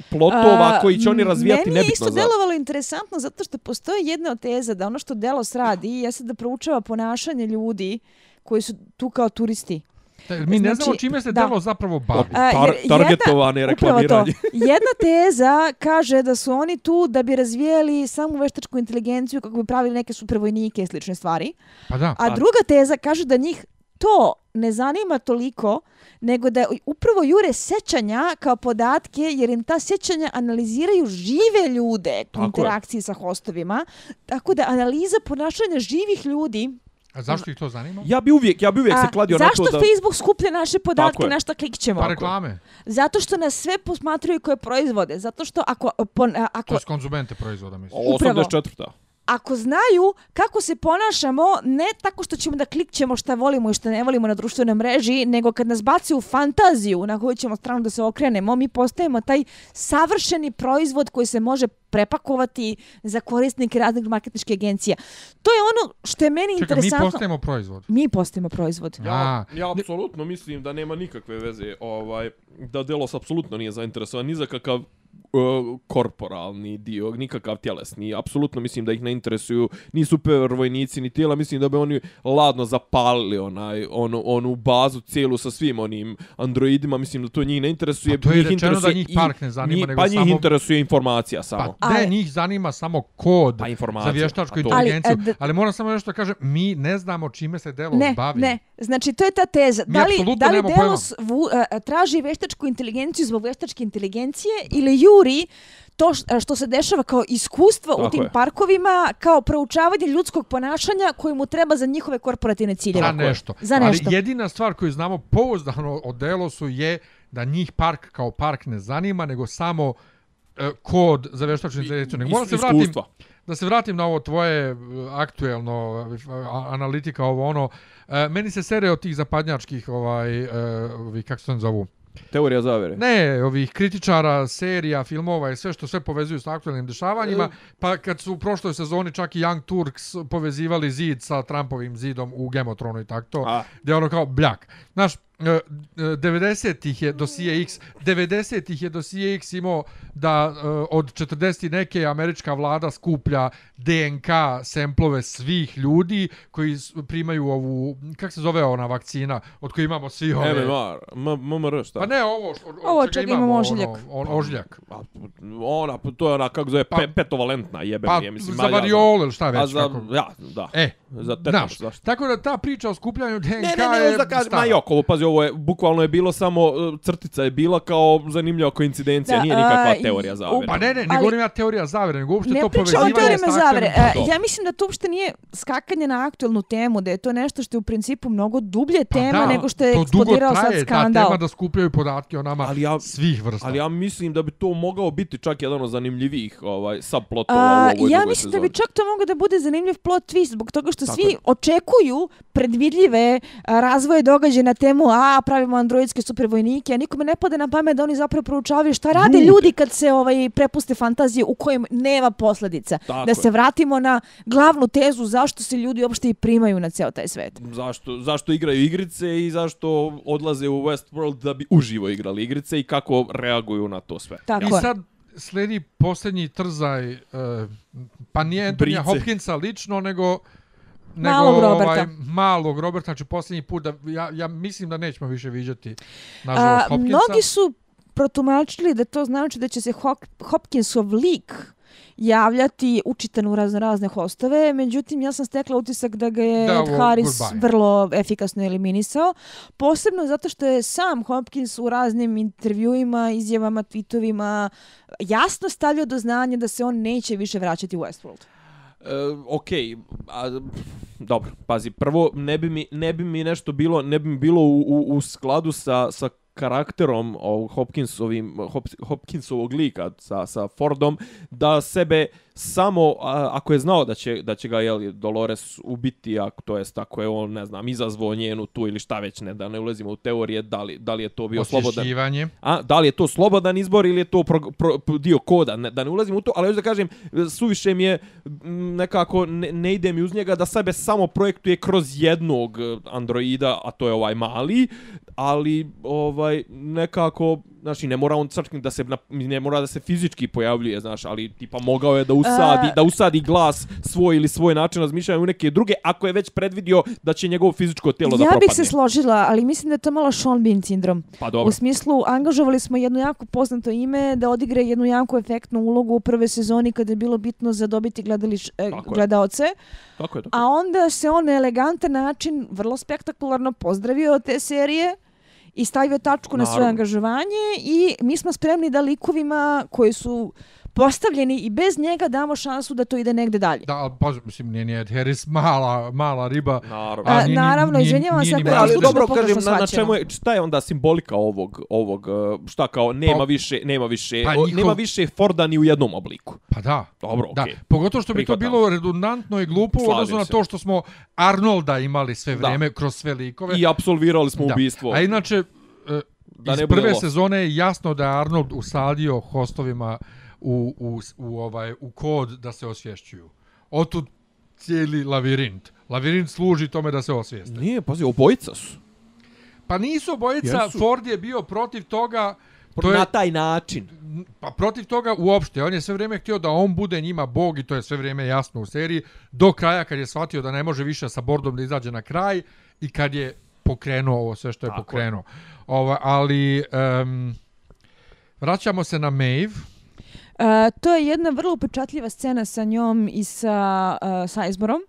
plotova A, koji će oni razvijati Meni je nebitno isto za... delovalo interesantno zato što postoji jedna od teza da ono što Delos radi jeste da proučava ponašanje ljudi koji su tu kao turisti. Da, Mi ne znamo Znači, čime se da. delo zapravo bavi. Tar, jer jedna- targetovane Upravo to. reklamiranje. Jedna teza kaže da su oni tu da bi razvijeli samu veštačku inteligenciju kako bi pravili neke supervojnike i slične stvari. Pa da. A druga teza kaže da njih to ne zanima toliko, nego da upravo jure sećanja kao podatke, jer im ta sećanja analiziraju žive ljude u interakciji sa hostovima. Tako da analiza ponašanja živih ljudi A zašto ih to zanima? Ja bi uvijek, ja bi uvijek se A, kladio na zašto to da... Facebook skuplja naše podatke, na šta klikćemo? Pa reklame. Zato što nas sve posmatraju koje proizvode. Zato što ako, pon, a- To ako, je konzumente proizvoda, mislim. Upravo. 84. Ako znaju kako se ponašamo, ne tako što ćemo da klikćemo šta volimo i šta ne volimo na društvenoj mreži, nego kad nas baci u fantaziju na koju ćemo stranu da se okrenemo, mi postajemo taj savršeni proizvod koji se može prepakovati za korisnike raznih marketničkih agencija. To je ono što je meni Čekaj, mi interesantno. postajemo proizvod. mi postajemo proizvod. Ja, ja apsolutno mislim da nema nikakve veze ovaj da Delos apsolutno nije zainteresovan ni za kakav korporalni dio, nikakav tjelesni. Apsolutno mislim da ih ne interesuju ni super vojnici, ni tijela. Mislim da bi oni ladno zapalili onaj, onu, onu bazu cijelu sa svim onim androidima. Mislim da to njih ne interesuje. Pa to je njih rečeno da njih park ne zanima, njih, nego pa njih samo- interesuje informacija samo. Pa ne, Ali- njih zanima samo kod Pa za vještačku inteligenciju. Ali, Ali, e, d- moram samo nešto da kažem, mi ne znamo čime se Delos Ne, bavi. ne. Znači, to je ta teza. Mi da li, da li Delos vu, a, a, traži veštačku inteligenciju zbog veštačke inteligencije ili juri to a, što se dešava kao iskustvo u tim je. parkovima, kao proučavanje ljudskog ponašanja koje mu treba za njihove korporativne ciljeve. Za nešto. Za nešto. Ali jedina stvar koju znamo pouzdano o Delosu je da njih park kao park ne zanima, nego samo e, kod za vještačku inteligenciju. Nego moram se vratim, Iskustva. da se vratim na ovo tvoje e, aktuelno e, analitika ovo ono. E, meni se serije od tih zapadnjačkih ovaj e, kako se zovu? Teorija zavere. Ne, ovih kritičara, serija, filmova i sve što sve povezuju s aktualnim dešavanjima, pa kad su u prošloj sezoni čak i Young Turks povezivali zid sa Trumpovim zidom u Thrones i tako to, gdje je ono kao bljak. Znaš, 90-ih je dosije X, 90-ih je dosije X imao da e, od 40 i neke američka vlada skuplja DNK semplove svih ljudi koji primaju ovu, kak se zove ona vakcina od koje imamo svi ove... MMR, MMR, šta? Pa ne ovo, od, od Ovo čega čega imamo, imamo ožiljak. Ono, on, ožiljak. A, ona, to je ona, kako zove, Pa- pe, petovalentna jebe Pa mi je, mislim. za variol ili šta A već. za, kako. ja, da. E, za tetanus, znaš, tako da ta priča o skupljanju DNK Ne, ne, ne, je da kažem, ma stara. jok, ovo, pazi, ovo je, bukvalno je bilo samo, uh, crtica je bila kao zanimljiva koincidencija, Da, nije nikakva a, teorija zavere. Pa ne, ne, ne Ali- govorim ja teorija zavere, nego uopšte Ne to pričamo o povezivanje teorijama s zavere. aktualnim- E, ja mislim da to uopšte nije skakanje na aktualnu temu, da je to nešto što je u principu mnogo dublje Pa tema da, nego što je to dugo eksplodirao sad traje, skandal. Ta tema da skupljaju podatke o nama Ali ja- svih vrsta. Ali ja mislim da bi to mogao biti čak jedan od zanimljivijih ovaj, subplotova u A, ovoj ja drugoj mislim da bi sezoni. čak to mogao da bude zanimljiv plot twist zbog toga što Tako svi je. očekuju predvidljive a, razvoje događaja na temu a pravimo androidske supervojnike, a nikome ne pade na pamet da oni zapravo proučavaju šta rade Ljude. ljudi kad se ovaj prepuste fantazije u kojem nema posledica. Tako da je. se vratimo na glavnu tezu zašto se ljudi uopšte i primaju na ceo taj svet. Zašto, zašto igraju igrice i zašto odlaze u Westworld da bi uživo igrali igrice i kako reaguju na to sve. Tako I sad sledi posljednji trzaj, e, pa nije Antonija. Hopkinsa lično, nego nego Malog Roberta. ovaj malog Roberta, znači posljednji put da ja, ja mislim da nećemo više viđati A, nažalost Hopkinsa. mnogi su protumačili da to znači da će se Hop Hopkinsov lik javljati učitan u razne razne hostove, međutim ja sam stekla utisak da ga je Da, Ed Harris goodbye. vrlo efikasno eliminisao, posebno zato što je sam Hopkins u raznim intervjuima, izjavama, tweetovima jasno stavio do znanja da se on neće više vraćati u Westworld. E, ok, a, dobro, pazi, prvo ne bi mi, ne bi mi nešto bilo, ne bi mi bilo u, u, u skladu sa, sa karakterom ovog Hopkinsovim, Hop, Hopkinsovog lika sa, sa Fordom, da sebe samo, a, ako je znao da će, da će ga jel, Dolores ubiti, ako to jest ako je on, ne znam, izazvao njenu tu ili šta već, ne, da ne ulazimo u teorije, da li, da li je to bio slobodan. A, da li je to slobodan izbor ili je to pro, pro, pro, dio koda, ne, da ne ulazim u to, ali hoću da kažem, suviše mi je nekako, ne, ne ide mi uz njega da sebe samo projektuje kroz jednog e, androida, a to je ovaj mali, ali ovaj nekako znači ne mora on čak ni da se ne mora da se fizički pojavljuje znaš ali tipa mogao je da usadi A- da usadi glas svoj ili svoj način razmišljanja u neke druge ako je već predvidio da će njegovo fizičko tijelo da ja propadne bih se složila, ali mislim da je to malo Sean Bean sindrom. pa dobro U smislu, angažovali smo jedno jako poznato ime da odigre jednu jako efektnu ulogu u prve sezoni kada je bilo bitno za dobiti gledališ, e, Tako je. gledaoce, tako je tako a onda se on na elegantan način, vrlo spektakularno pozdravio od te serije i stavio tačku na svoje Naravno. angažovanje i mi smo spremni da likovima koji su postavljeni i bez njega damo šansu da to ide negde dalje. Da, ali pa, mislim, nije, nije Harris mala, mala riba. naravno A, nije ni- naravno, nije- izvinjavam nije se ali dobro kažem na, na čemu je šta je onda simbolika ovog ovog uh, šta kao nema Pa- više nema više Pa o, njihov- nema više Forda ni u jednom obliku Pa da. dobro Da, okej pogotovo što bi to Prihvatam. bilo redundantno i glupo u odnosu na to što smo Arnolda imali sve Da. vrijeme kroz sve likove. i apsolvirali smo Da. ubistvo A inače, e, Da iz prve lost. sezone je jasno da je Arnold usadio hostovima u, u, u, ovaj, u kod da se osvješćuju. Otud cijeli lavirint. Lavirint služi tome da se osvijeste. nije pazi obojica su Pa nisu obojica, Jesu. Ford je bio protiv toga To je- Na taj način. Pa protiv toga uopšte, on je sve vrijeme htio da on bude njima bog i to je sve vrijeme jasno u seriji, do kraja kad je shvatio da ne može više sa bordom da izađe na kraj i kad je pokrenuo ovo sve što je Tako je. pokrenuo. Ovo, ali um, vraćamo se na Maeve. E, to je jedna vrlo upečatljiva scena sa njom i sa uh, Sizeborom.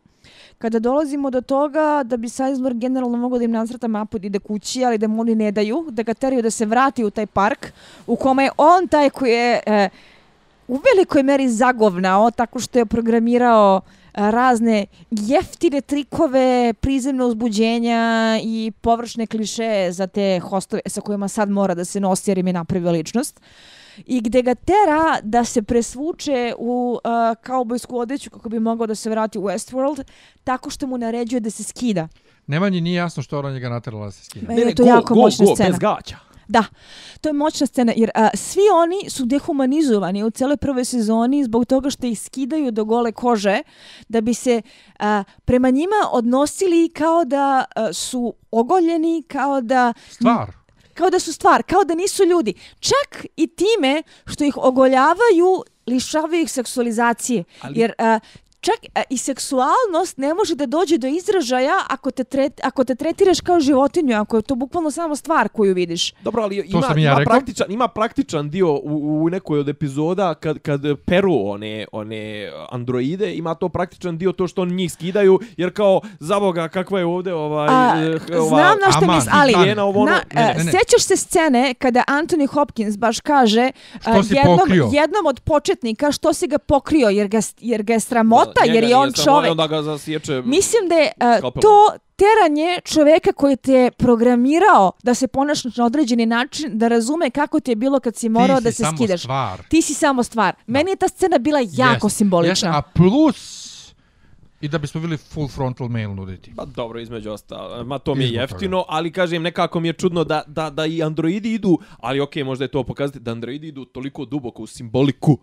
Kada dolazimo do toga da bi Sizemore generalno mogao da im nacrta mapu da ide kući, ali da mu oni ne daju, da ga teraju da se vrati u taj park u kome je on taj koji je e, u velikoj meri zagovnao tako što je programirao e, razne jeftine trikove, prizemne uzbuđenja i površne kliše za te hostove sa kojima sad mora da se nosi jer im je napravio ličnost i gde ga tera da se presvuče u uh, kaubojsku odeću kako bi mogao da se vrati u Westworld tako što mu naređuje da se skida. Nemanji nije jasno što ona njega naterala da se skine. Meni je to jako moćna scena. bez gaća. Da, to je moćna scena jer a, svi oni su dehumanizovani u celoj prvoj sezoni zbog toga što ih skidaju do gole kože da bi se a, prema njima odnosili kao da a, su ogoljeni, kao da Stvar. Kao da su stvar, kao da nisu ljudi. Čak i time što ih ogoljavaju, lišavaju ih seksualizacije. Ali- Jer a, čak a, i seksualnost ne može da dođe do izražaja ako te, tret, ako te tretiraš kao životinju, ako je to bukvalno samo stvar koju vidiš. Dobro, ali ima, ja ima, rekao. praktičan, ima praktičan dio u, u nekoj od epizoda kad, kad peru one, one androide, ima to praktičan dio to što oni njih skidaju, jer kao, za boga, kakva je ovde ovaj... A, eh, ova, znam na što aman, mislim, ali higijena, ovo ono. na, Ne, ne, e, ne, ne. sećaš se scene kada Anthony Hopkins baš kaže e, si jednom, pokrio? jednom od početnika što si ga pokrio jer ga, jer ga je sramota, njega jer je on čovek. Onda ga zasječe... Mislim da je uh, to teranje čoveka koji te je programirao da se ponašaš na određeni način, da razume kako ti je bilo kad si morao Ti da si se samo skidaš. stvar. Ti si samo stvar. Meni je ta scena bila jako Jest, simbolična. jest, a plus i da bismo bili full frontal mail nuditi. Pa dobro, između ostalo. Ma to mi je jeftino, ali kažem, nekako mi je čudno da, da, da i androidi idu, ali okej, možda je to pokazati, da androidi idu toliko duboko u simboliku.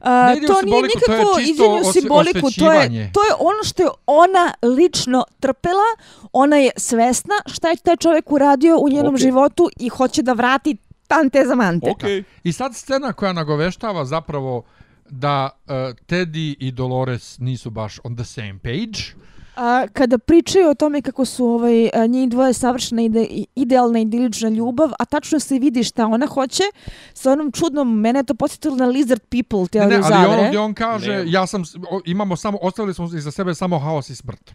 A, Ne ide u to nije nikako osve- simboliku, to je, to je ono što je ona lično trpela, ona je svesna šta je taj čovjek uradio u njenom Okej. životu i hoće da vrati tante za mante. Okej. I sad scena koja nagoveštava zapravo da uh, Teddy i Dolores nisu baš on the same page. A, kada pričaju o tome kako su ovaj, njih dvoje savršena ide, i- idealna idilična ljubav, a tačno se vidi šta ona hoće, sa onom čudnom, mene je to posjetilo na Lizard People Ne, teoriju ne, ali zavere. on gdje on kaže, Ne. ja sam, imamo samo, ostavili smo iza sebe samo haos i smrt.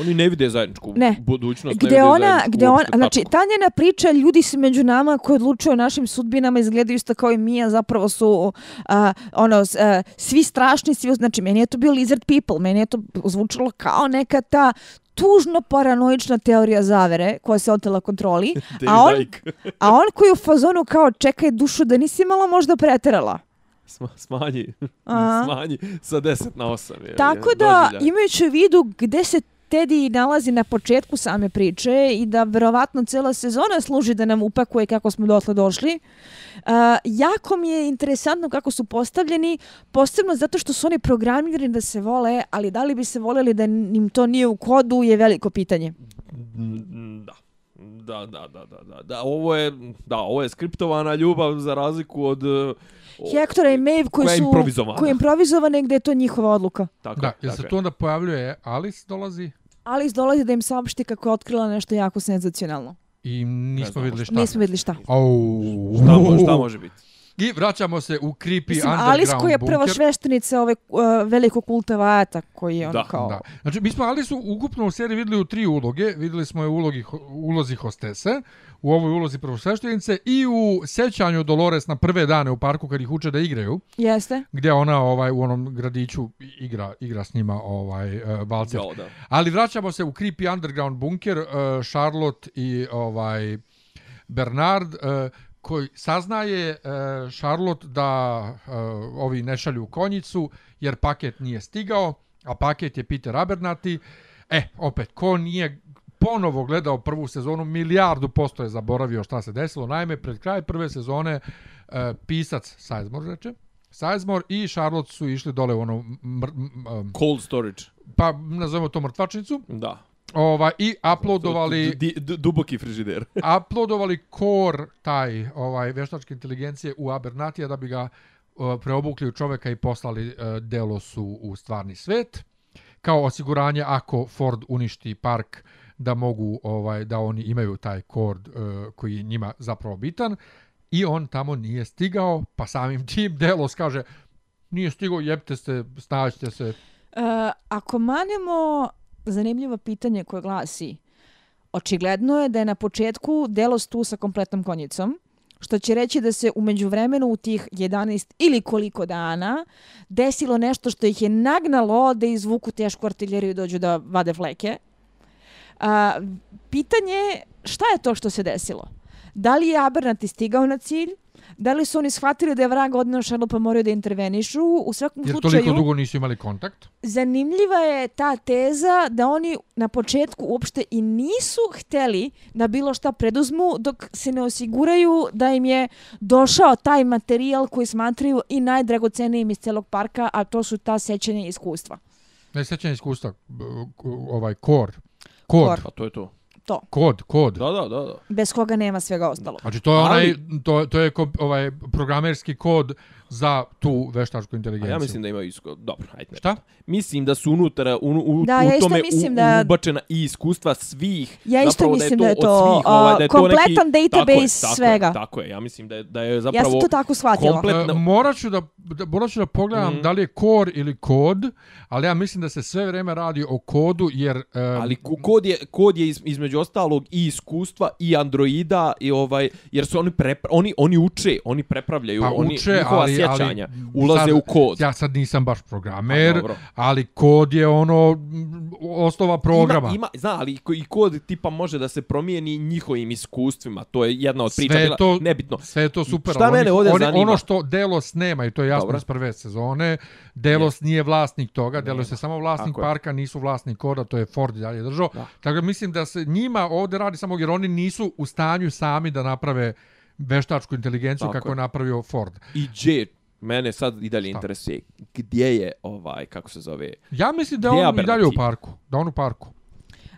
Oni ne vide zajedničku Ne. budućnost, ne Gde vide ona, gde on, uopšte znači, ta njena priča, ljudi su među nama koji odlučuju o našim sudbinama, izgledaju isto kao i mi, a zapravo su a, ono, a, svi strašni, svi, znači, meni je to bio Lizard People, meni je to zvučalo kao neka ta tužno paranoična teorija zavere koja se otela kontroli, a on, a on koji je u fazonu kao čekaj dušu da nisi malo možda preterala. Sma- smanji, Aha. smanji sa 10 na 8. Je, Tako je, da, imajući u vidu gde se Teddy nalazi na početku same priče i da verovatno cela sezona služi da nam upakuje kako smo dotle došli, uh, jako mi je interesantno kako su postavljeni, posebno zato što su oni programirani da se vole, ali da li bi se voleli da im to nije u kodu je veliko pitanje. Da. Da, da, da, da, da, da, ovo je, da, ovo je skriptovana ljubav za razliku od... uh, o- Hektora i Maeve koji su improvizovana. koji je gde je to njihova odluka. Tako, Da, je, jel tako se tu onda pojavljuje Alice dolazi Ali dolazi da im saopšti kako je otkrila nešto jako senzacionalno. i nismo vidjeli šta. Nismo vidjeli šta. Au. Šta, mo- šta može biti? I vraćamo se u creepy Mislim, underground Alice koja je prva bunker. šveštenica ove uh, velikog kulta Vajata koji je ono Da, kao... Da. Znači, mi smo Alisu ukupno u seriji vidjeli u tri uloge. Vidjeli smo je u ulogi, ulozi hostese, u ovoj ulozi prvosveštenice i u sećanju Dolores na prve dane u parku kad ih uče da igraju, Jeste? gdje ona ovaj u onom gradiću igra igra s njima ovaj uh, valcer. Da, da. Ali vraćamo se u creepy underground bunker, uh, Charlotte i ovaj Bernard uh, koji saznaje Charlotte da uh, ovi ne šalju konjicu jer paket nije stigao, a paket je Peter Abernathy. E, opet, ko nije ponovo gledao prvu sezonu, milijardu posto je zaboravio šta se desilo. Naime, pred kraj prve sezone uh, pisac Sizemore reče, Sizemore i Charlotte su išli dole u ono mr, Cold storage. pa nazovemo to mrtvačnicu, Da. Ovaj, I uploadovali... D- d- duboki frižider. uploadovali core taj ovaj veštačke inteligencije u Abernatija da bi ga uh, preobukli u čoveka i poslali uh, Delosu u stvarni svet kao osiguranje ako Ford uništi park da mogu ovaj da oni imaju taj kord uh, koji je njima zapravo bitan i on tamo nije stigao pa samim tim Delos kaže nije stigao jebte se snađite se Uh, ako manemo zanimljivo pitanje koje glasi, očigledno je da je na početku delo stu sa kompletnom konjicom, što će reći da se umeđu vremenu u tih 11 ili koliko dana desilo nešto što ih je nagnalo da izvuku tešku artiljeriju i dođu da vade fleke. A, pitanje je šta je to što se desilo? Da li je Abernat stigao na cilj? Da li su oni shvatili da je vrag odneo šarlu pa moraju da intervenišu? U svakom jer slučaju... toliko dugo nisu imali kontakt zanimljiva je ta teza da oni na početku uopšte i nisu hteli da bilo šta preduzmu dok se ne osiguraju da im je došao taj materijal koji smatraju i najdragocenijim iz celog parka, a to su ta sećanja iskustva. ne sećanje iskustva ovaj core kod Core. Pa to je to. To. kod kod Da, da, da, da. Bez koga nema svega ostalo. Znači to je Ali- onaj to to je ko, ovaj programerski kod za tu veštačku A inteligenciju. ja mislim da imaju isko... Dobro, ajde. ne. Šta? Mislim da su unutra, u, u, Da, u ja tome mislim u, da- ubačena i iskustva svih. Ja isto mislim da je to, svih, ovaj, da je a, to kompletan neki, database tako je, svega. Tako je, tako je, ja mislim da je, da je Ja zapravo... sam to tako shvatila. komplet- E, morat ću da, da, morat ću da pogledam Mhm. da li je core ili kod, ali ja mislim da se sve vrijeme radi o kodu, jer... e, Ali ko- kod je, kod je iz, između ostalog i iskustva i androida i ovaj jer su oni prepra, oni oni uče, oni prepravljaju, pa oni uče, njihova ali, sjećanja ali ulaze sad, u kod. Ja sad nisam baš programer, dobro. ali kod je ono osnova programa. Ima, ima, zna, ali i kod tipa može da se promijeni njihovim iskustvima. To je jedna od priča Sve bila to- nebitno. Sve je to super. Šta mene ovdje oni, zanima? Ono što Delos nema, i to je jasno Dobro. iz prve sezone, Delos nije vlasnik toga, Delos je samo vlasnik Tako je. parka, nisu vlasnik koda, to je Ford i dalje držao. Da. Tako da mislim da se njima ovdje radi samo jer oni nisu u stanju sami da naprave veštačku inteligenciju Tako kako je. je napravio Ford. I J mene sad i dalje Šta? interesuje gdje je ovaj kako se zove Ja mislim da Gdje je je on i dalje u parku. Da on u parku.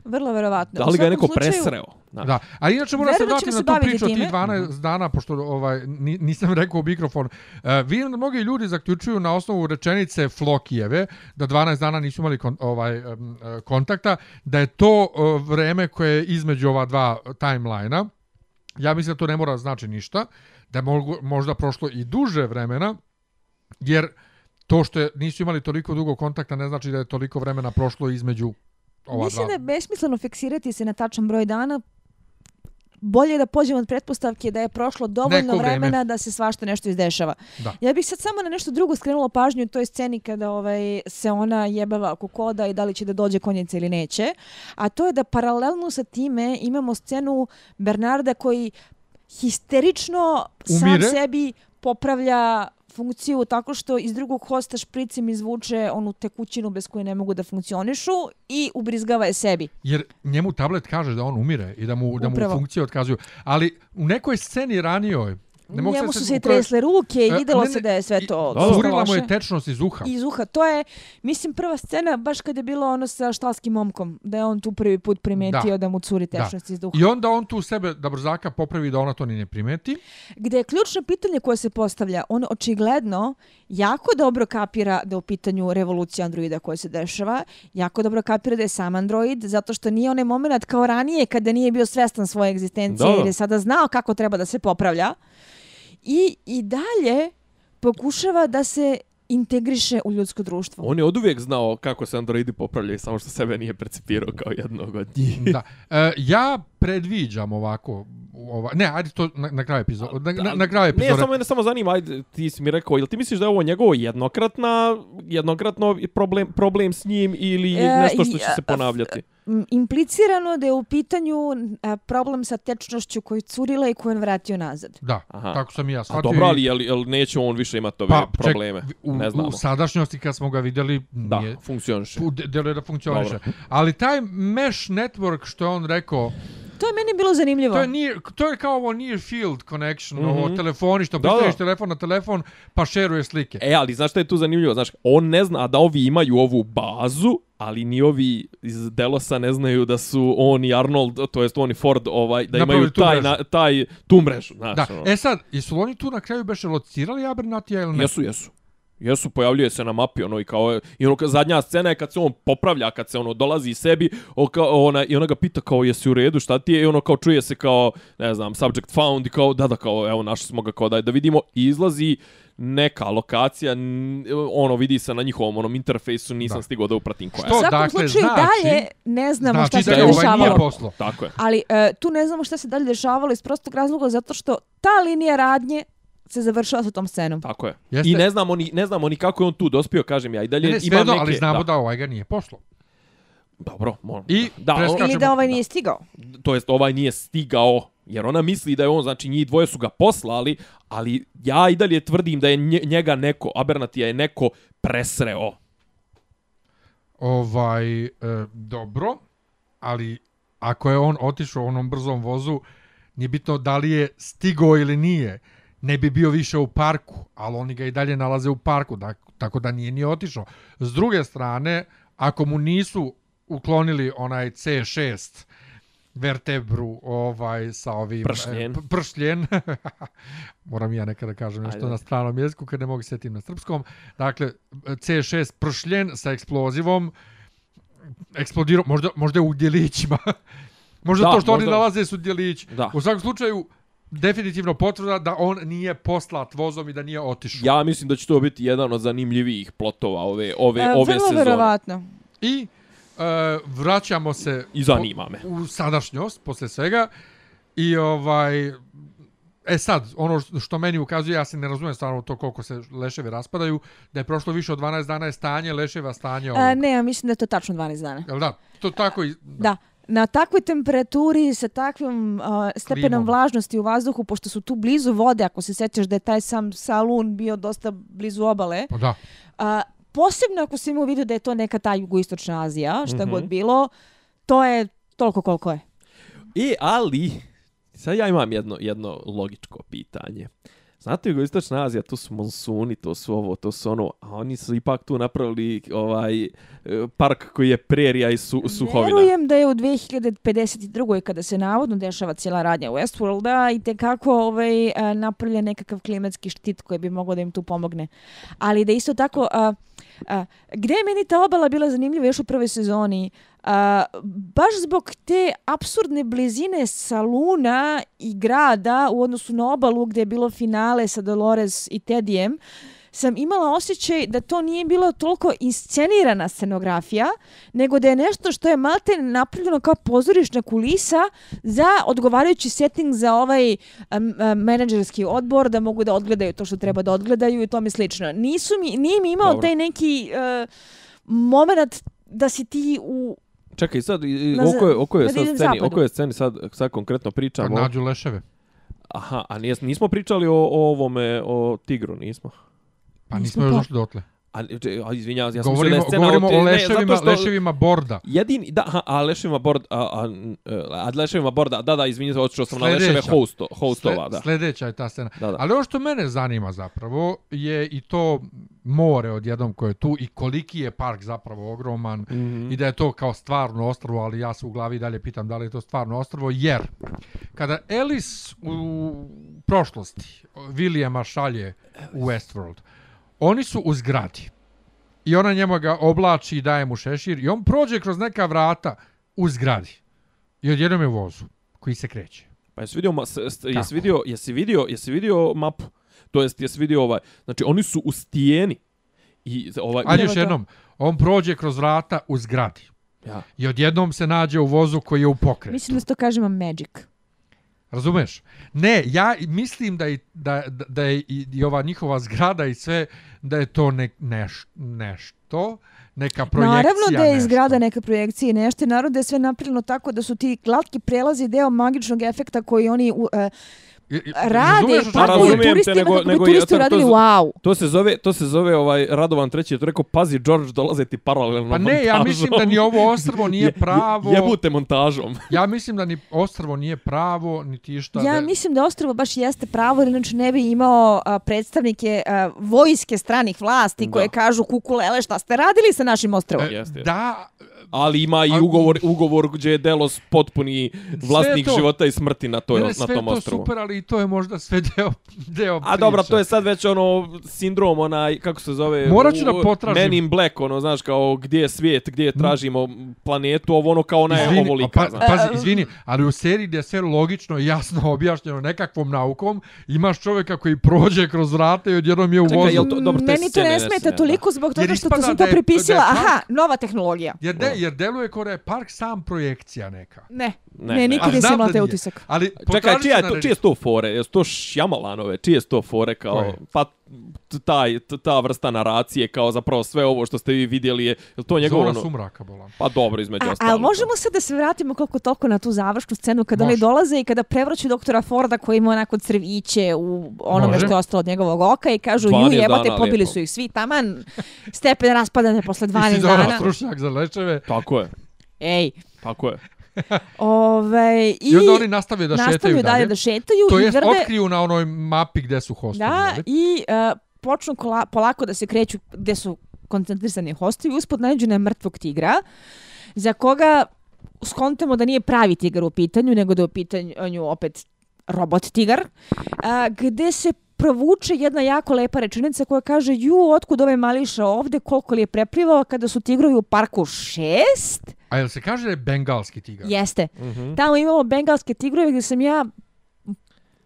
Vrlo verovatno. da li ga je neko slučaju- presreo znaš. Da, a inače moram se da vratiti na tu priču od tih time. 12 dana, pošto ovaj, ni- nisam rekao u mikrofon. Uh, vidim da mnogi ljudi zaključuju na osnovu rečenice Flokijeve da 12 dana nisu imali kon, ovaj, um, kontakta, da je to uh, vreme koje je između ova dva timelina. Ja mislim da to ne mora znači ništa, da je mogu, možda prošlo i duže vremena, jer to što je, nisu imali toliko dugo kontakta ne znači da je toliko vremena prošlo između ova Mislim dva. da je besmisleno fiksirati se na tačan broj dana. Bolje je da pođemo od pretpostavke da je prošlo dovoljno Neko vreme. vremena da se svašta nešto izdešava. Da. Ja bih sad samo na nešto drugo skrenula pažnju u toj sceni kada ovaj, se ona jebava oko koda i da li će da dođe konjica ili neće. A to je da paralelno sa time imamo scenu Bernarda koji histerično Umire. sam sebi popravlja funkciju tako što iz drugog hosta špricim izvuče onu tekućinu bez koje ne mogu da funkcionišu i ubrizgava je sebi. Jer njemu tablet kaže da on umire i da mu, da mu Upravo. funkcije otkazuju. Ali u nekoj sceni ranijoj, ne mogu Njemu su se tresle ruke i E, videlo ne, ne, se da je sve to i- Curila mu je tečnost iz uha. iz uha. To je, mislim, prva scena baš kad je bilo ono sa štalskim momkom, da je on tu prvi put primetio da, Da. mu curi Da. tečnost iz uha. I onda on tu sebe da brzaka popravi da ona to ni ne primeti. Gde je ključno pitanje koje se postavlja, on očigledno jako dobro kapira da u pitanju revolucija androida koja se dešava, jako dobro kapira da je sam android, zato što nije onaj moment kao ranije kada nije bio svestan svoje egzistencije, Da. jer je sada znao kako treba da se popravlja. I, i dalje pokušava da se integriše u ljudsko društvo. On je oduvijek znao kako se androidi popravljaju, samo što sebe nije percipirao kao jednog od njih. Da. E, ja predviđam ovako, ova, ne, ajde to na, na kraju epizode. Na, na, na kraju Ne, epizode. samo mene samo zanima, ajde, ti si mi rekao, jel ti misliš da je ovo njegovo jednokratna, jednokratno problem, problem s njim ili E, nešto što i, će se ponavljati? Implicirano da je u pitanju a, problem sa tečnošću koji curila i koju je on vratio nazad. Da, Aha. tako sam i ja A shvatio. dobro, i- ali jel, jel neće on više imati ove pa, probleme? Ček, u, ne znamo. u sadašnjosti kad smo ga vidjeli, Da, nije, funkcioniše. deluje da funkcioniše. Dobro. Ali taj mesh network što je on rekao, To je meni bilo zanimljivo. To je, nije, to je kao ovo near field connection, mm -hmm. ovo Mhm. telefoni što da. telefon na telefon pa šeruje slike. E, ali znaš šta je tu zanimljivo? Znaš, on ne zna da ovi imaju ovu bazu, ali ni ovi iz Delosa ne znaju da su on i Arnold, to jest on i Ford, ovaj, da Napravili imaju tu taj, mrežu. na, taj, tu mrežu. Znaš, Da, ono. e sad, jesu li oni tu na kraju beše locirali Abernatija ili ne? Jesu, jesu. Jesu, pojavljuje se na mapi, ono, i kao, i ono, ka- zadnja scena je kad se on popravlja, kad se ono dolazi sebi, o, kao, ona, i ona ga pita kao, jesi u redu, šta ti je, i ono, kao, čuje se kao, ne znam, subject found, i kao, da, da, kao, evo, našli smo ga, kao, daj da vidimo, i izlazi neka lokacija, ono, vidi se na njihovom, onom interfejsu, nisam Da. stigao da upratim koja Što? U je. svakom dakle, slučaju znači- dalje ne znamo znači šta se da dalje je ovaj nije dešavalo. poslo. Tako je. Ali e, tu ne znamo šta se dalje dešavalo iz prostog razloga zato što ta linija radnje se završava sa tom scenom. Tako je. Jeste. I ne znamo ni ne znamo ni kako je on tu dospio, kažem ja. I dalje Ne, ne, imam svedo, neke, ali znamo da. da. ovaj ga nije poslo. Dobro, moram. I da, preskačemo- on, Ili da ovaj da. nije stigao. to jest ovaj nije stigao jer ona misli da je on, znači njih dvoje su ga poslali, ali ja i dalje tvrdim da je nje- njega neko, Abernatija je neko presreo. Ovaj, e, dobro, ali ako je on otišao u onom brzom vozu, nije bitno da li je stigo ili nije. Ne bi bio više u parku, ali oni ga i dalje nalaze u parku, da, tako da nije ni otišao. S druge strane, ako mu nisu uklonili onaj C6 vertebru ovaj sa ovim Pršljen. e, pršljen moram ja nekada kažem nešto Ajde. na stranom jeziku kad ne mogu se sjetim na srpskom dakle C6 pršljen sa eksplozivom eksplodirao možda možda u djelićima možda Da, to što oni možda- nalaze su djelići Da. u svakom slučaju definitivno potvrda da on nije poslat vozom i da nije otišao Ja mislim da će to biti jedan od zanimljivijih plotova ove ove E, ove sezone. verovatno. i e, vraćamo se I zanima me. u sadašnjost posle svega i ovaj E sad, ono što meni ukazuje, ja se ne razumijem stvarno to koliko se leševi raspadaju, da je prošlo više od 12 dana je stanje leševa stanje ovog. E, ne, ja mislim da je to tačno 12 dana. Jel da? To tako i... Da. Na takvoj temperaturi, sa takvim uh, stepenom Klimom. vlažnosti u vazduhu, pošto su tu blizu vode, ako se sećaš da je taj sam salun bio dosta blizu obale, Pa da. a, posebno ako se ima u vidu da je to neka ta jugoistočna Azija, šta Mhm. god bilo, to je toliko koliko je. E, ali, sad ja imam jedno, jedno logičko pitanje. Znate, jugoistočna Azija, to su monsuni, to su ovo, to su ono, a oni su ipak tu napravili ovaj e, park koji je prerija i su, suhovina. Verujem da je u 2052. kada se navodno dešava cijela radnja Westworlda i tekako ovaj, e, napravlja nekakav klimatski štit koji bi mogao da im tu pomogne. Ali da isto tako, a, a, gde je meni ta obala bila zanimljiva još u prvoj sezoni? A, baš zbog te absurdne blizine saluna i grada u odnosu na obalu gdje je bilo finale sa Dolores i Tedijem, sam imala osjećaj da to nije bilo toliko inscenirana scenografija, nego da je nešto što je malte napravljeno kao pozorišna kulisa za odgovarajući setting za ovaj um, um, menadžerski odbor, da mogu da odgledaju to što treba da odgledaju i tome slično. Nisu mi, nije mi imao Dobro. taj neki uh, moment da si ti u... Čekaj, sad, i- Na o kojoj, o kojoj na sad divljem sceni, o zapadu. kojoj sceni sad, sad konkretno Kad pričamo? nađu leševe. Aha, a nijes, nismo pričali o, o ovome, o tigru, nismo? Pa Nismo nismo još pa- došli dotle. A, če- a izvinjavam, ja sam mislio da Govorimo, je scena govorimo o leševima, što- leševima borda. Jedini, da, aha, a leševima borda, a, a, a leševima borda, da, da, izvinite, otišao sam na leševe Sljedeća. hosto, hostova, Sle- da. Sljedeća je ta scena. Da, da. Ali ono što mene zanima zapravo je i to more odjednom koje je tu i koliki je park zapravo ogroman mm. -hmm. i da je to kao stvarno ostrvo, ali ja se u glavi dalje pitam da li je to stvarno ostrvo, jer kada Ellis u prošlosti Williama šalje u Westworld, oni su u zgradi i ona njemu ga oblači i daje mu šešir i on prođe kroz neka vrata u zgradi i odjednom je u vozu koji se kreće. Pa jesi vidio, ma- s- s- Kako? jesi vidio, jesi vidio, jesi vidio mapu? To jest, jesi vidio ovaj, znači oni su u stijeni. I ovaj, Ajde još jednom, on prođe kroz vrata u zgradi ja. i odjednom se nađe u vozu koji je u pokretu. Mislim da se to kažemo magic. Razumeš? Ne, ja mislim da, i, da, da, je i, i ova njihova zgrada i sve, da je to ne, neš, nešto, neka projekcija Naravno da je nešto. izgrada neka projekcija i nešto, naravno da je sve napravljeno tako da su ti glatki prelazi deo magičnog efekta koji oni u, Je- je- rade pa razumijem te, turistima nego- kako bi nego turisti to- uradili to- wow. To se zove, to se zove ovaj Radovan treći, je to rekao, pazi, George, dolaze ti paralelno Pa ne, ja mislim da ni ovo ostrvo nije pravo. Jebute montažom. Ja mislim da ni ostrvo nije pravo, niti išta. Ja da... mislim da Ostrovo baš jeste pravo, jer inače ne bi imao a, predstavnike a, vojske stranih vlasti Da. koje kažu kukulele šta ste radili sa našim Ostrovom. E, Jeste, jeste. Da, Ali ima i A- ugovor, ugovor gdje je Delos potpuni vlasnik to. života i smrti na, toj, ne, na sve tom to ostrovu. super, ali i to je možda sve deo, deo A dobro, to je sad već ono sindrom onaj kako se zove Morat ću u- da potražim. Men in Black, ono znaš kao gdje je svijet, gdje tražimo planetu, ovo ono kao ona je ovo lika, pa, znaš. pazi, izvini, ali u seriji gdje je sve logično i jasno objašnjeno nekakvom naukom, imaš čovjeka koji prođe kroz vrata i odjednom je u Čekaj, vozu. jel to- dobro, te Meni to ne ne smeta toliko zbog toga što, ispada sam to je- pripisila. je Aha, nova tehnologija. Jer, de, jer deluje kao da je park sam projekcija neka. Ne, Ne, ne, ne. nikad nisam imala nije. utisak. Ali Čekaj, čija je to, čije su to fore? Jesu to Šjamalanove? Čije su to fore kao... Koje? Pa taj, ta vrsta naracije kao zapravo sve ovo što ste vi vidjeli je... Je to njegovo Zona ono... sumraka bola. Pa dobro, između A, ostalog. ali možemo sad da se vratimo koliko toliko na tu završnu scenu kada oni dolaze i kada prevrću doktora Forda koji ima onako crviće u onome Može. što je ostalo od njegovog oka i kažu 12 ju jebote dana, pobili lijepo. su ih svi taman stepen raspadane posle 12 Isidora dana. stručnjak za lečeve. Tako je, Ej, tako je. ove, i, I, onda oni nastave da nastavljaju šetaju dalje dalje. da šetaju To i jest, vrde, otkriju na onoj mapi gde su hostovi. da, jeli? i uh, počnu kola, polako da se kreću gde su koncentrisani hostovi, uspod nađu na mrtvog tigra, za koga skontamo da nije pravi tigar u pitanju, nego da je u pitanju opet robot tigar, a, gde se provuče jedna jako lepa rečenica koja kaže ju, otkud ovaj mališa ovde, koliko li je preplivao kada su tigrovi u parku šest? A jel se kaže da je bengalski tigar? Jeste. Mhm. Tamo imamo bengalske tigrove gdje sam ja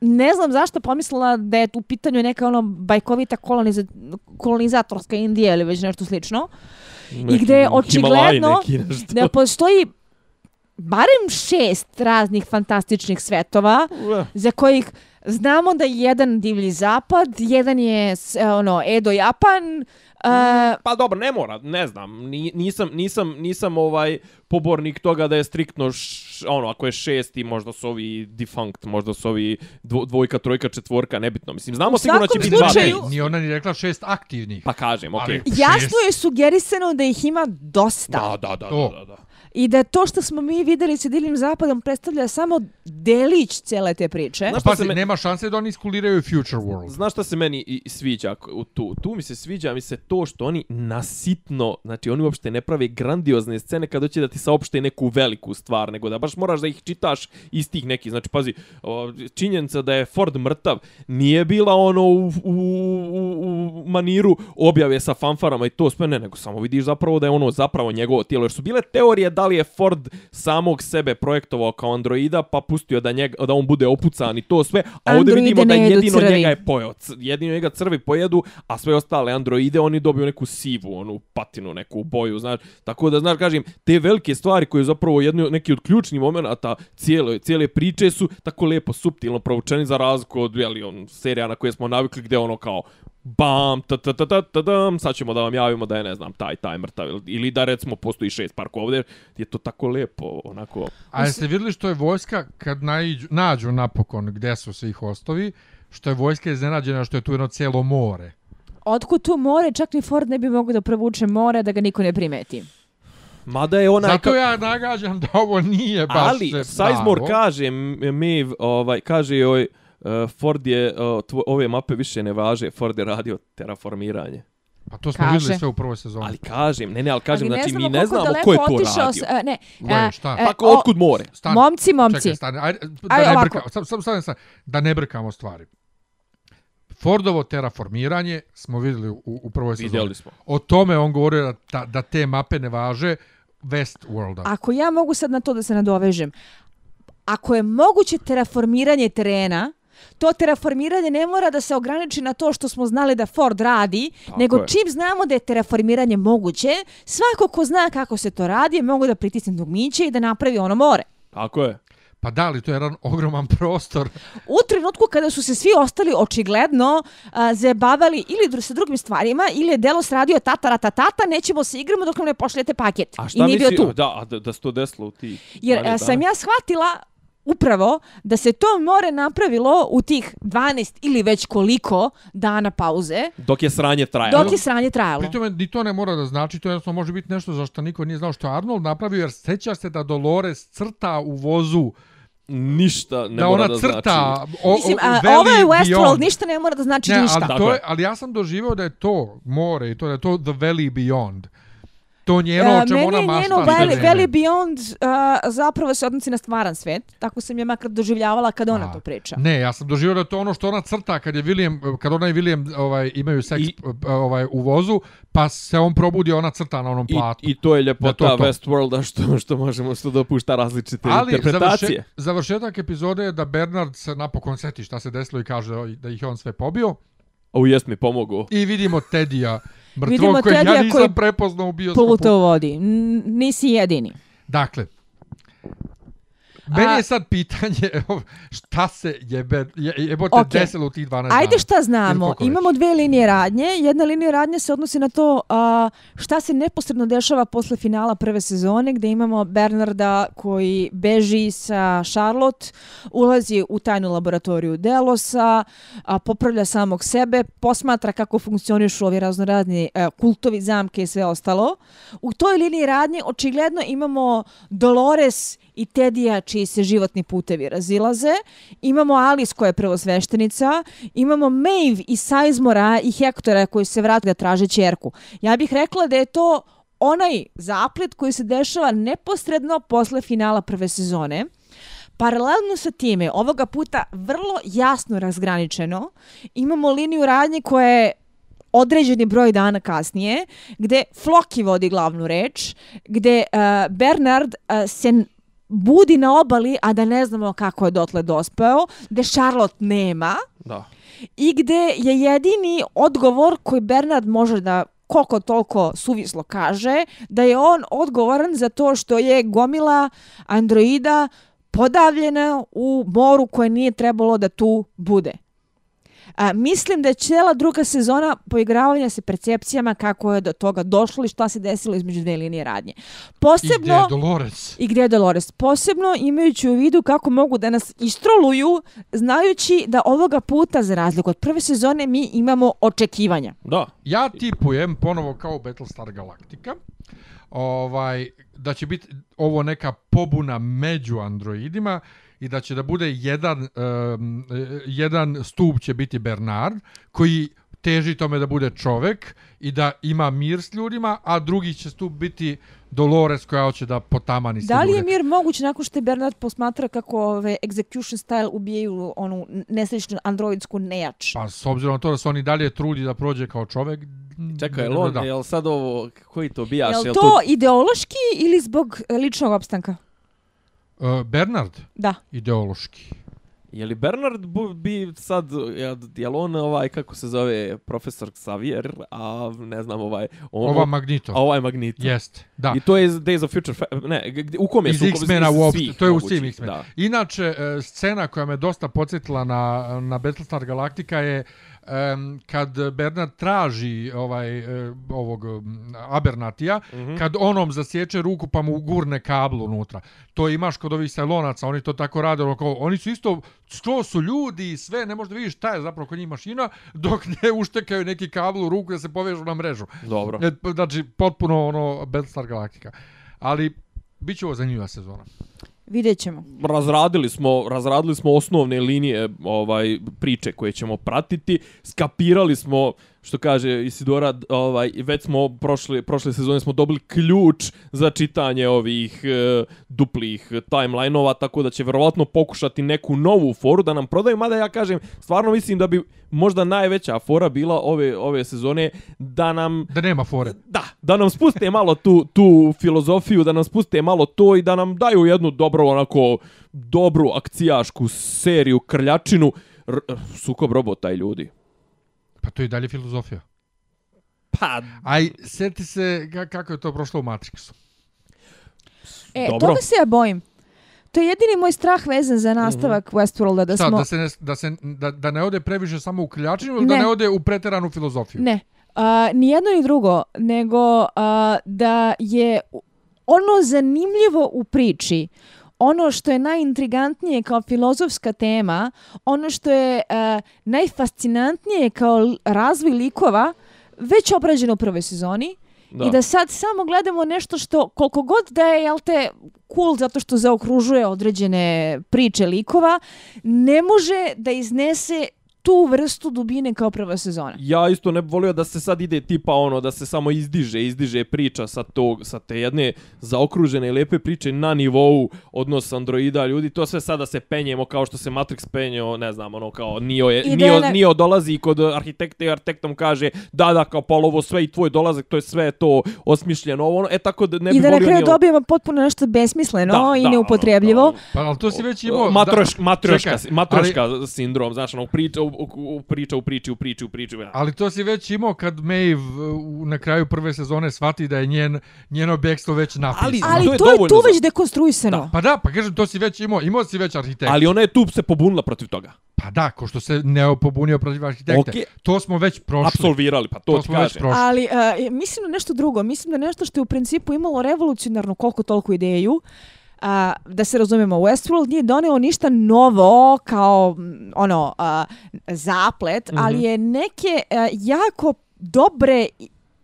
ne znam zašto pomislila da je u pitanju neka ono bajkovita koloniza, kolonizatorska Indija ili već nešto slično. I gde je očigledno neki da postoji barem šest raznih fantastičnih svetova za kojih znamo da je jedan divlji zapad, jedan je ono Edo Japan, e, Pa dobro, ne mora, ne znam, ni- nisam, nisam, nisam ovaj pobornik toga da je striktno, š, ono, ako je šesti, možda su ovi defunct, možda su ovi dvo, dvojka, trojka, četvorka, nebitno. Mislim, znamo sigurno da će biti dva slučaju- base. Nije ona ni rekla šest aktivnih. Pa kažem, okej. Ali- jasno je sugerisano da ih ima dosta. Da, da, da, da, da, da. I da to što smo mi videli sa divljim zapadom predstavlja samo delić cele te priče. Znaš Pazi, se me- nema šanse da oni iskuliraju Future World. Znaš šta se meni i sviđa u tu? Tu mi se sviđa mi se to što oni nasitno, znači oni uopšte ne prave grandiozne scene kad hoće da ti saopšte neku veliku stvar, nego da baš moraš da ih čitaš iz tih nekih. Znači, pazi, činjenica da je Ford mrtav nije bila ono u, u, u, u maniru objave sa fanfarama i to sve ne, nego samo vidiš zapravo da je ono zapravo njegovo tijelo. Jer su bile teorije da li je Ford samog sebe projektovao kao androida pa pustio da, njega, da on bude opucan i to sve, a ovdje vidimo da jedino crvi. njega je pojeo. C- Jedino njega crvi pojedu, a sve ostale androide oni dobiju neku sivu, onu patinu, neku boju, znaš. Tako da, znaš, kažem, te velike stvari koje zapravo jedni, neki od ključnih momenta cijele, cijele priče su tako lepo, subtilno provučeni za razliku od, jeli, on, serija na koje smo navikli gdje ono kao bam, ta ta ta ta ta dam, sad ćemo da vam javimo da je, ne znam, taj, taj mrtav, ili- da recimo postoji šest parkova ovdje, je to tako lepo, onako, A jeste vidjeli što je vojska kad naiđu, nađu napokon gde su svi hostovi, što je vojska iznenađena što je tu jedno cijelo more. Otkud tu more, čak ni Ford ne bi mogao da provuče more da ga niko ne primeti. Mada je onaj... Zato ja nagađam da ovo nije baš Ali Sizemore kaže Maeve, ovaj kaže joj uh, Ford je uh, tvo, ove mape više ne važe, Ford je radio terraformiranje. Pa to smo Kaže. vidjeli sve u prvoj sezoni. Ali kažem, ne ne, ali kažem, Ali znači mi ne znamo ko je to radio. s- a, ne, Koje, a, šta? e, Pa ko, otkud more? Stani. Momci, momci. Čekaj, stani, ajde, da Ajde, ne brkamo, sam, sam, sam, sam, da ne brkamo stvari. Fordovo terraformiranje smo vidjeli u, u prvoj sezoni. Vidjeli smo. O tome on govorio da, da te mape ne važe Westworlda. Ako ja mogu sad na to da se nadovežem, ako je moguće terraformiranje terena, to terraformiranje ne mora da se ograniči na to što smo znali da Ford radi, Tako nego je. čim znamo da je terraformiranje moguće, svako ko zna kako se to radi, mogu da pritisne dugmiće i da napravi ono more. Tako je. Pa da li, to je jedan ogroman prostor. U trenutku kada su se svi ostali očigledno a, zabavali ili dru- sa drugim stvarima, ili je Delos radio tata, rata, tata, nećemo se igramo dok nam ne pošljete paket. A I šta nije bio misli, tu. da, a da, da se to desilo u ti Jer 12 a, sam ja shvatila upravo da se to more napravilo u tih 12 ili već koliko dana pauze, Dok je sranje trajalo. dok je sranje trajalo. Pri tome, ni to ne mora da znači, to jednostavno može biti nešto za što niko nije znao što je Arnold napravio, jer seća se da Dolores crta u vozu, Ništa ne da mora ona da crta znači. o, Mislim, o, a, Valley ovo je Westworld, Beyond. ništa ne mora da znači Ne, ništa. ali, to je. je, ali ja sam doživio da je to more i to da je to The Valley Beyond. To njeno E, o čemu ona meni je mašta. njeno Valley, Beyond uh, zapravo se odnosi na stvaran svet. Tako sam je makar doživljavala kad ona A, to priča. Ne, ja sam je to ono što ona crta kad je William, kad ona i William ovaj, imaju seks I- ovaj, u vozu, pa se on probudi, ona crta na onom I, platu. I to je ljepota Da, to, to. Westworlda što, što možemo što dopušta različite Ali interpretacije. završe, završetak epizode je da Bernard se napokon seti šta se desilo i kaže da ih on sve pobio. O, jest mi pomogao. I vidimo Tedija mrtvog Vidimo kojeg ja Tedija nisam koji prepoznao u bioskopu. Pluto vodi. N- nisi jedini. Dakle, meni je sad pitanje šta se jebe, je, jebote Okej. desilo u tih 12 dana. Ajde šta znamo, imamo dve linije radnje. Jedna linija radnje se odnosi na to a, šta se neposredno dešava posle finala prve sezone gdje imamo Bernarda koji beži sa Charlotte, ulazi u tajnu laboratoriju Delosa, a, popravlja samog sebe, posmatra kako funkcionišu ovi raznorazni a, kultovi, zamke i sve ostalo. U toj liniji radnje očigledno imamo Dolores i Tedija čiji se životni putevi razilaze. Imamo Alice koja je prvosveštenica. Imamo Maeve i Sizemora i Hektora koji se vrati da traže čerku. Ja bih rekla da je to onaj zaplet koji se dešava neposredno posle finala prve sezone. Paralelno sa time, ovoga puta vrlo jasno razgraničeno, imamo liniju radnje koja je određeni broj dana kasnije, gde Floki vodi glavnu reč, gde uh, Bernard uh, se budi na obali, a da ne znamo kako je dotle dospeo, gde Charlotte nema Da. i gde je jedini odgovor koji Bernard može da koliko toliko suvislo kaže, da je on odgovoran za to što je gomila androida podavljena u moru koje nije trebalo da tu bude. A, mislim da je cijela druga sezona poigravanja se percepcijama kako je do toga došlo i šta se desilo između dve linije radnje. I gdje Posebno je Dolores? i gdje je Dolores. Posebno imajući u vidu kako mogu da nas istroluju, znajući da ovoga puta, za razliku od prve sezone, mi imamo očekivanja. Da. Ja tipujem ponovo kao Battlestar Galactica ovaj, da će biti ovo neka pobuna među androidima i da će da bude jedan, um, jedan stup će biti Bernard koji teži tome da bude čovek i da ima mir s ljudima, a drugi će stup biti Dolores koja hoće da potamani sve Da li je ljude. mir moguć nakon što je Bernard posmatra kako ove execution style ubijaju onu nesrećnu androidsku nejač? Pa s obzirom na to da se oni dalje trudi da prođe kao čovek, Čekaj, da, jel, on, da. jel sad ovo, koji to bijaš? Jel jel to ideološki ili zbog ličnog opstanka? Uh, Bernard, Da. ideološki. Je li Bernard bu, bi sad, jel, jel on ovaj, kako se zove, profesor Xavier, a ne znam, ovaj... On, Ova Magneto. a ovaj Magneto. Jeste, da. I to je Days of Future... Ne, u kom je iz sukob? X-mena Iz uopšte, svih to je u svim X-mena. Da. Inače, e, scena koja me dosta podsjetila na, na Battlestar Galactica je um, kad Bernard traži ovaj e, ovog Abernatija, mm. -hmm. kad onom zasječe ruku pa mu gurne kabel unutra. To imaš kod ovih sajlonaca, oni to tako rade, ono kao, oni su isto, što su ljudi i sve, ne možeš vidiš šta je zapravo kod njih mašina, dok ne uštekaju neki kabel u ruku da se povežu na mrežu. Dobro. E, Znači, potpuno ono Battlestar Galactica. Ali, bit će ovo zanimljiva sezona. Vidjet ćemo. razradili smo razradili smo osnovne linije ovaj priče koje ćemo pratiti skapirali smo što kaže Isidora ovaj već smo prošle prošle sezone smo dobili ključ za čitanje ovih e, duplih timelineova tako da će verovatno pokušati neku novu foru da nam prodaju mada ja kažem stvarno mislim da bi možda najveća fora bila ove ove sezone da nam Da nema fore. Da, da nam spuste malo tu, tu filozofiju, da nam spuste malo to i da nam daju jednu dobro, onako, dobru akcijašku seriju, krljačinu, R sukob robota i ljudi. Pa to je dalje filozofija. Pa, Aj, sjeti se ka- kako je to prošlo u Matrixu. E, Dobro. toga se ja bojim. To je jedini moj strah vezan za nastavak Westworlda da Šta, smo... da, se ne, da, se, da, da ne ode previše samo u krljačinu ili da Ne. ne ode u preteranu filozofiju? Ne, uh, ni jedno ni drugo, nego uh, da je ono zanimljivo u priči ono što je najintrigantnije kao filozofska tema, ono što je uh, najfascinantnije kao razvoj likova, već obrađeno u prvoj sezoni. Da. I da sad samo gledamo nešto što, koliko god da je, jel te, cool zato što zaokružuje određene priče likova, ne može da iznese tu vrstu dubine kao prva sezona. Ja isto ne bi volio da se sad ide tipa ono da se samo izdiže, izdiže priča sa tog sa te jedne zaokružene i lepe priče na nivou odnos androida ljudi, to sve sada se penjemo kao što se Matrix penjeo, ne znam, ono kao Neo je da je na- Neo dolazi kod arhitekta i arhitektom kaže da da kao polovo sve i tvoj dolazak, to je sve to osmišljeno ovo, ono, e tako da ne bi I da na volio kraju ni ovo. dobijemo potpuno nešto besmisleno Da, i da, neupotrebljivo. ono, Pa, ali to si već imao... Matroš, da, matroška, čekaj, matroška ali- sindrom, znaš, ono, priča, u, u, u, priča u priči, u priči, u priči. Ali to si već imao kad Maeve uh, na kraju prve sezone shvati da je njen, njeno bekstvo već napisano. Ali- Ali to je to je, tu za- već dekonstruisano. Pa da, pa kažem, to si već imao, imao si već arhitekta. Ali ona je tu se pobunila protiv toga. Pa da, ko što se Neo pobunio protiv arhitekte. Okej. To smo već prošli. Apsolvirali, pa to, To ti već prošli. Ali uh, mislim na nešto drugo. Mislim da nešto što je u principu imalo revolucionarnu koliko toliko ideju, a, da se razumemo, Westworld nije doneo ništa novo kao mm, ono a, zaplet, Mhm. ali je neke a, jako dobre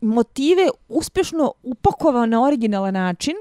motive uspješno upakovao na originalan način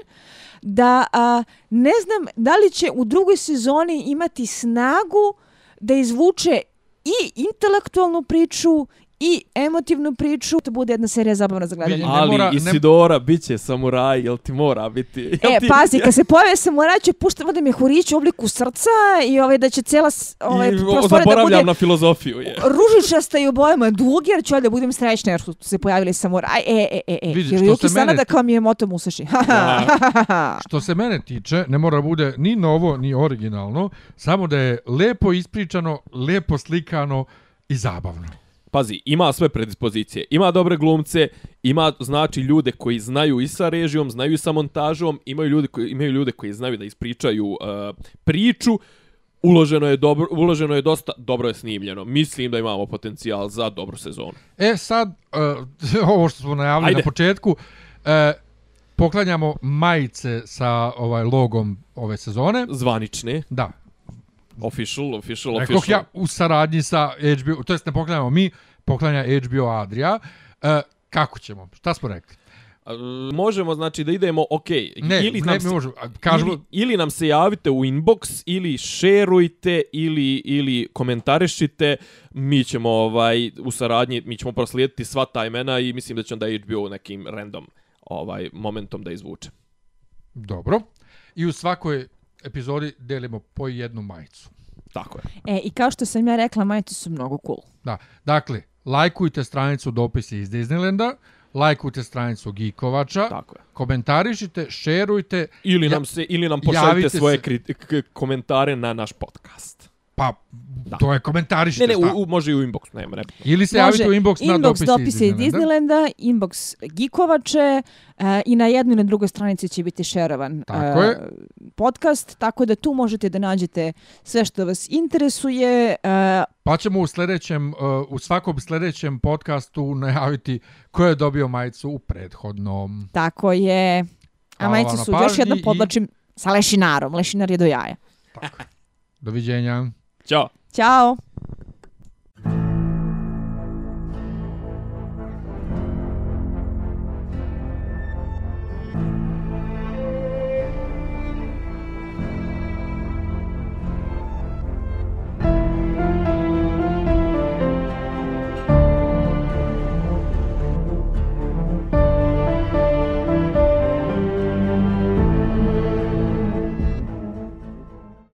da a, ne znam da li će u drugoj sezoni imati snagu da izvuče i intelektualnu priču i emotivnu priču, to bude jedna serija zabavna za gledanje. Ne Ali mora- ne- Isidora bit će samuraj, jel ti mora biti? Jel E, ti, pazi, kad se pojave samuraj će puštati da mi hurić u obliku srca i ovaj, da će cijela ovaj, I, prostorija da zaboravljam bude na filozofiju. Je. ružičasta i u bojama dugi, jer ću da budem srećna jer su se pojavili samuraj. E, e, e, e, Vidi, što Hiroyuki se mene ti- kao mi je moto Musashi. Što se mene tiče, ne mora bude ni novo, ni originalno, samo da je lepo ispričano, lepo slikano i zabavno. Pazi, ima sve predispozicije. Ima dobre glumce, ima znači ljude koji znaju i sa režijom, znaju i sa montažom, imaju ljude koji imaju ljude koji znaju da ispričaju uh, priču. Uloženo je dobro, uloženo je dosta, dobro je snimljeno. Mislim da imamo potencijal za dobru sezonu. E sad, uh, ovo što smo najavili Ajde. na početku, uh, poklanjamo majice sa ovaj logom ove sezone. Zvanične, Da, official, official, Rekoh official. ja u saradnji sa HBO, to jest ne poklanjamo mi, poklanja HBO Adria. Uh, kako ćemo? Šta smo rekli? Možemo znači da idemo, ok, Ne, ili ne, nam se, možemo. Kažemo, ili, ili nam se javite u inbox, ili šerujte, ili, ili komentarišite, mi ćemo ovaj, u saradnji, mi ćemo proslijediti sva ta imena i mislim da će onda HBO nekim random ovaj momentom da izvuče. dobro. I u svakoj epizodi delimo po jednu majicu. Tako je. E, i kao što sam ja rekla, majice su mnogo cool. Da, dakle, lajkujte stranicu dopisi iz Disneylanda, lajkujte stranicu Geekovača, Tako je. komentarišite, šerujte, Ili Ja- nam se ili nam pošaljite svoje se. kri, k, komentare na naš podcast. Pa to je komentarišite. Ne, ne, u, u, može i u inbox, nema, nema. Ili se Može javite u inbox, na inbox dopisi, dopise iz iz Disneylanda. Disneylanda, inbox Geekovače e, i na jednoj i na drugoj stranici će biti šerovan Tako e, je. podcast, tako da tu možete da nađete sve što vas interesuje. E, Pa ćemo u sljedećem, uh, u svakom sljedećem podcastu najaviti ko je dobio majicu u prethodnom. tako je. A majice na su, još jednom i- podlačim, sa lešinarom. Lešinar je do jaja. Doviđenja. Ćao. Ćao!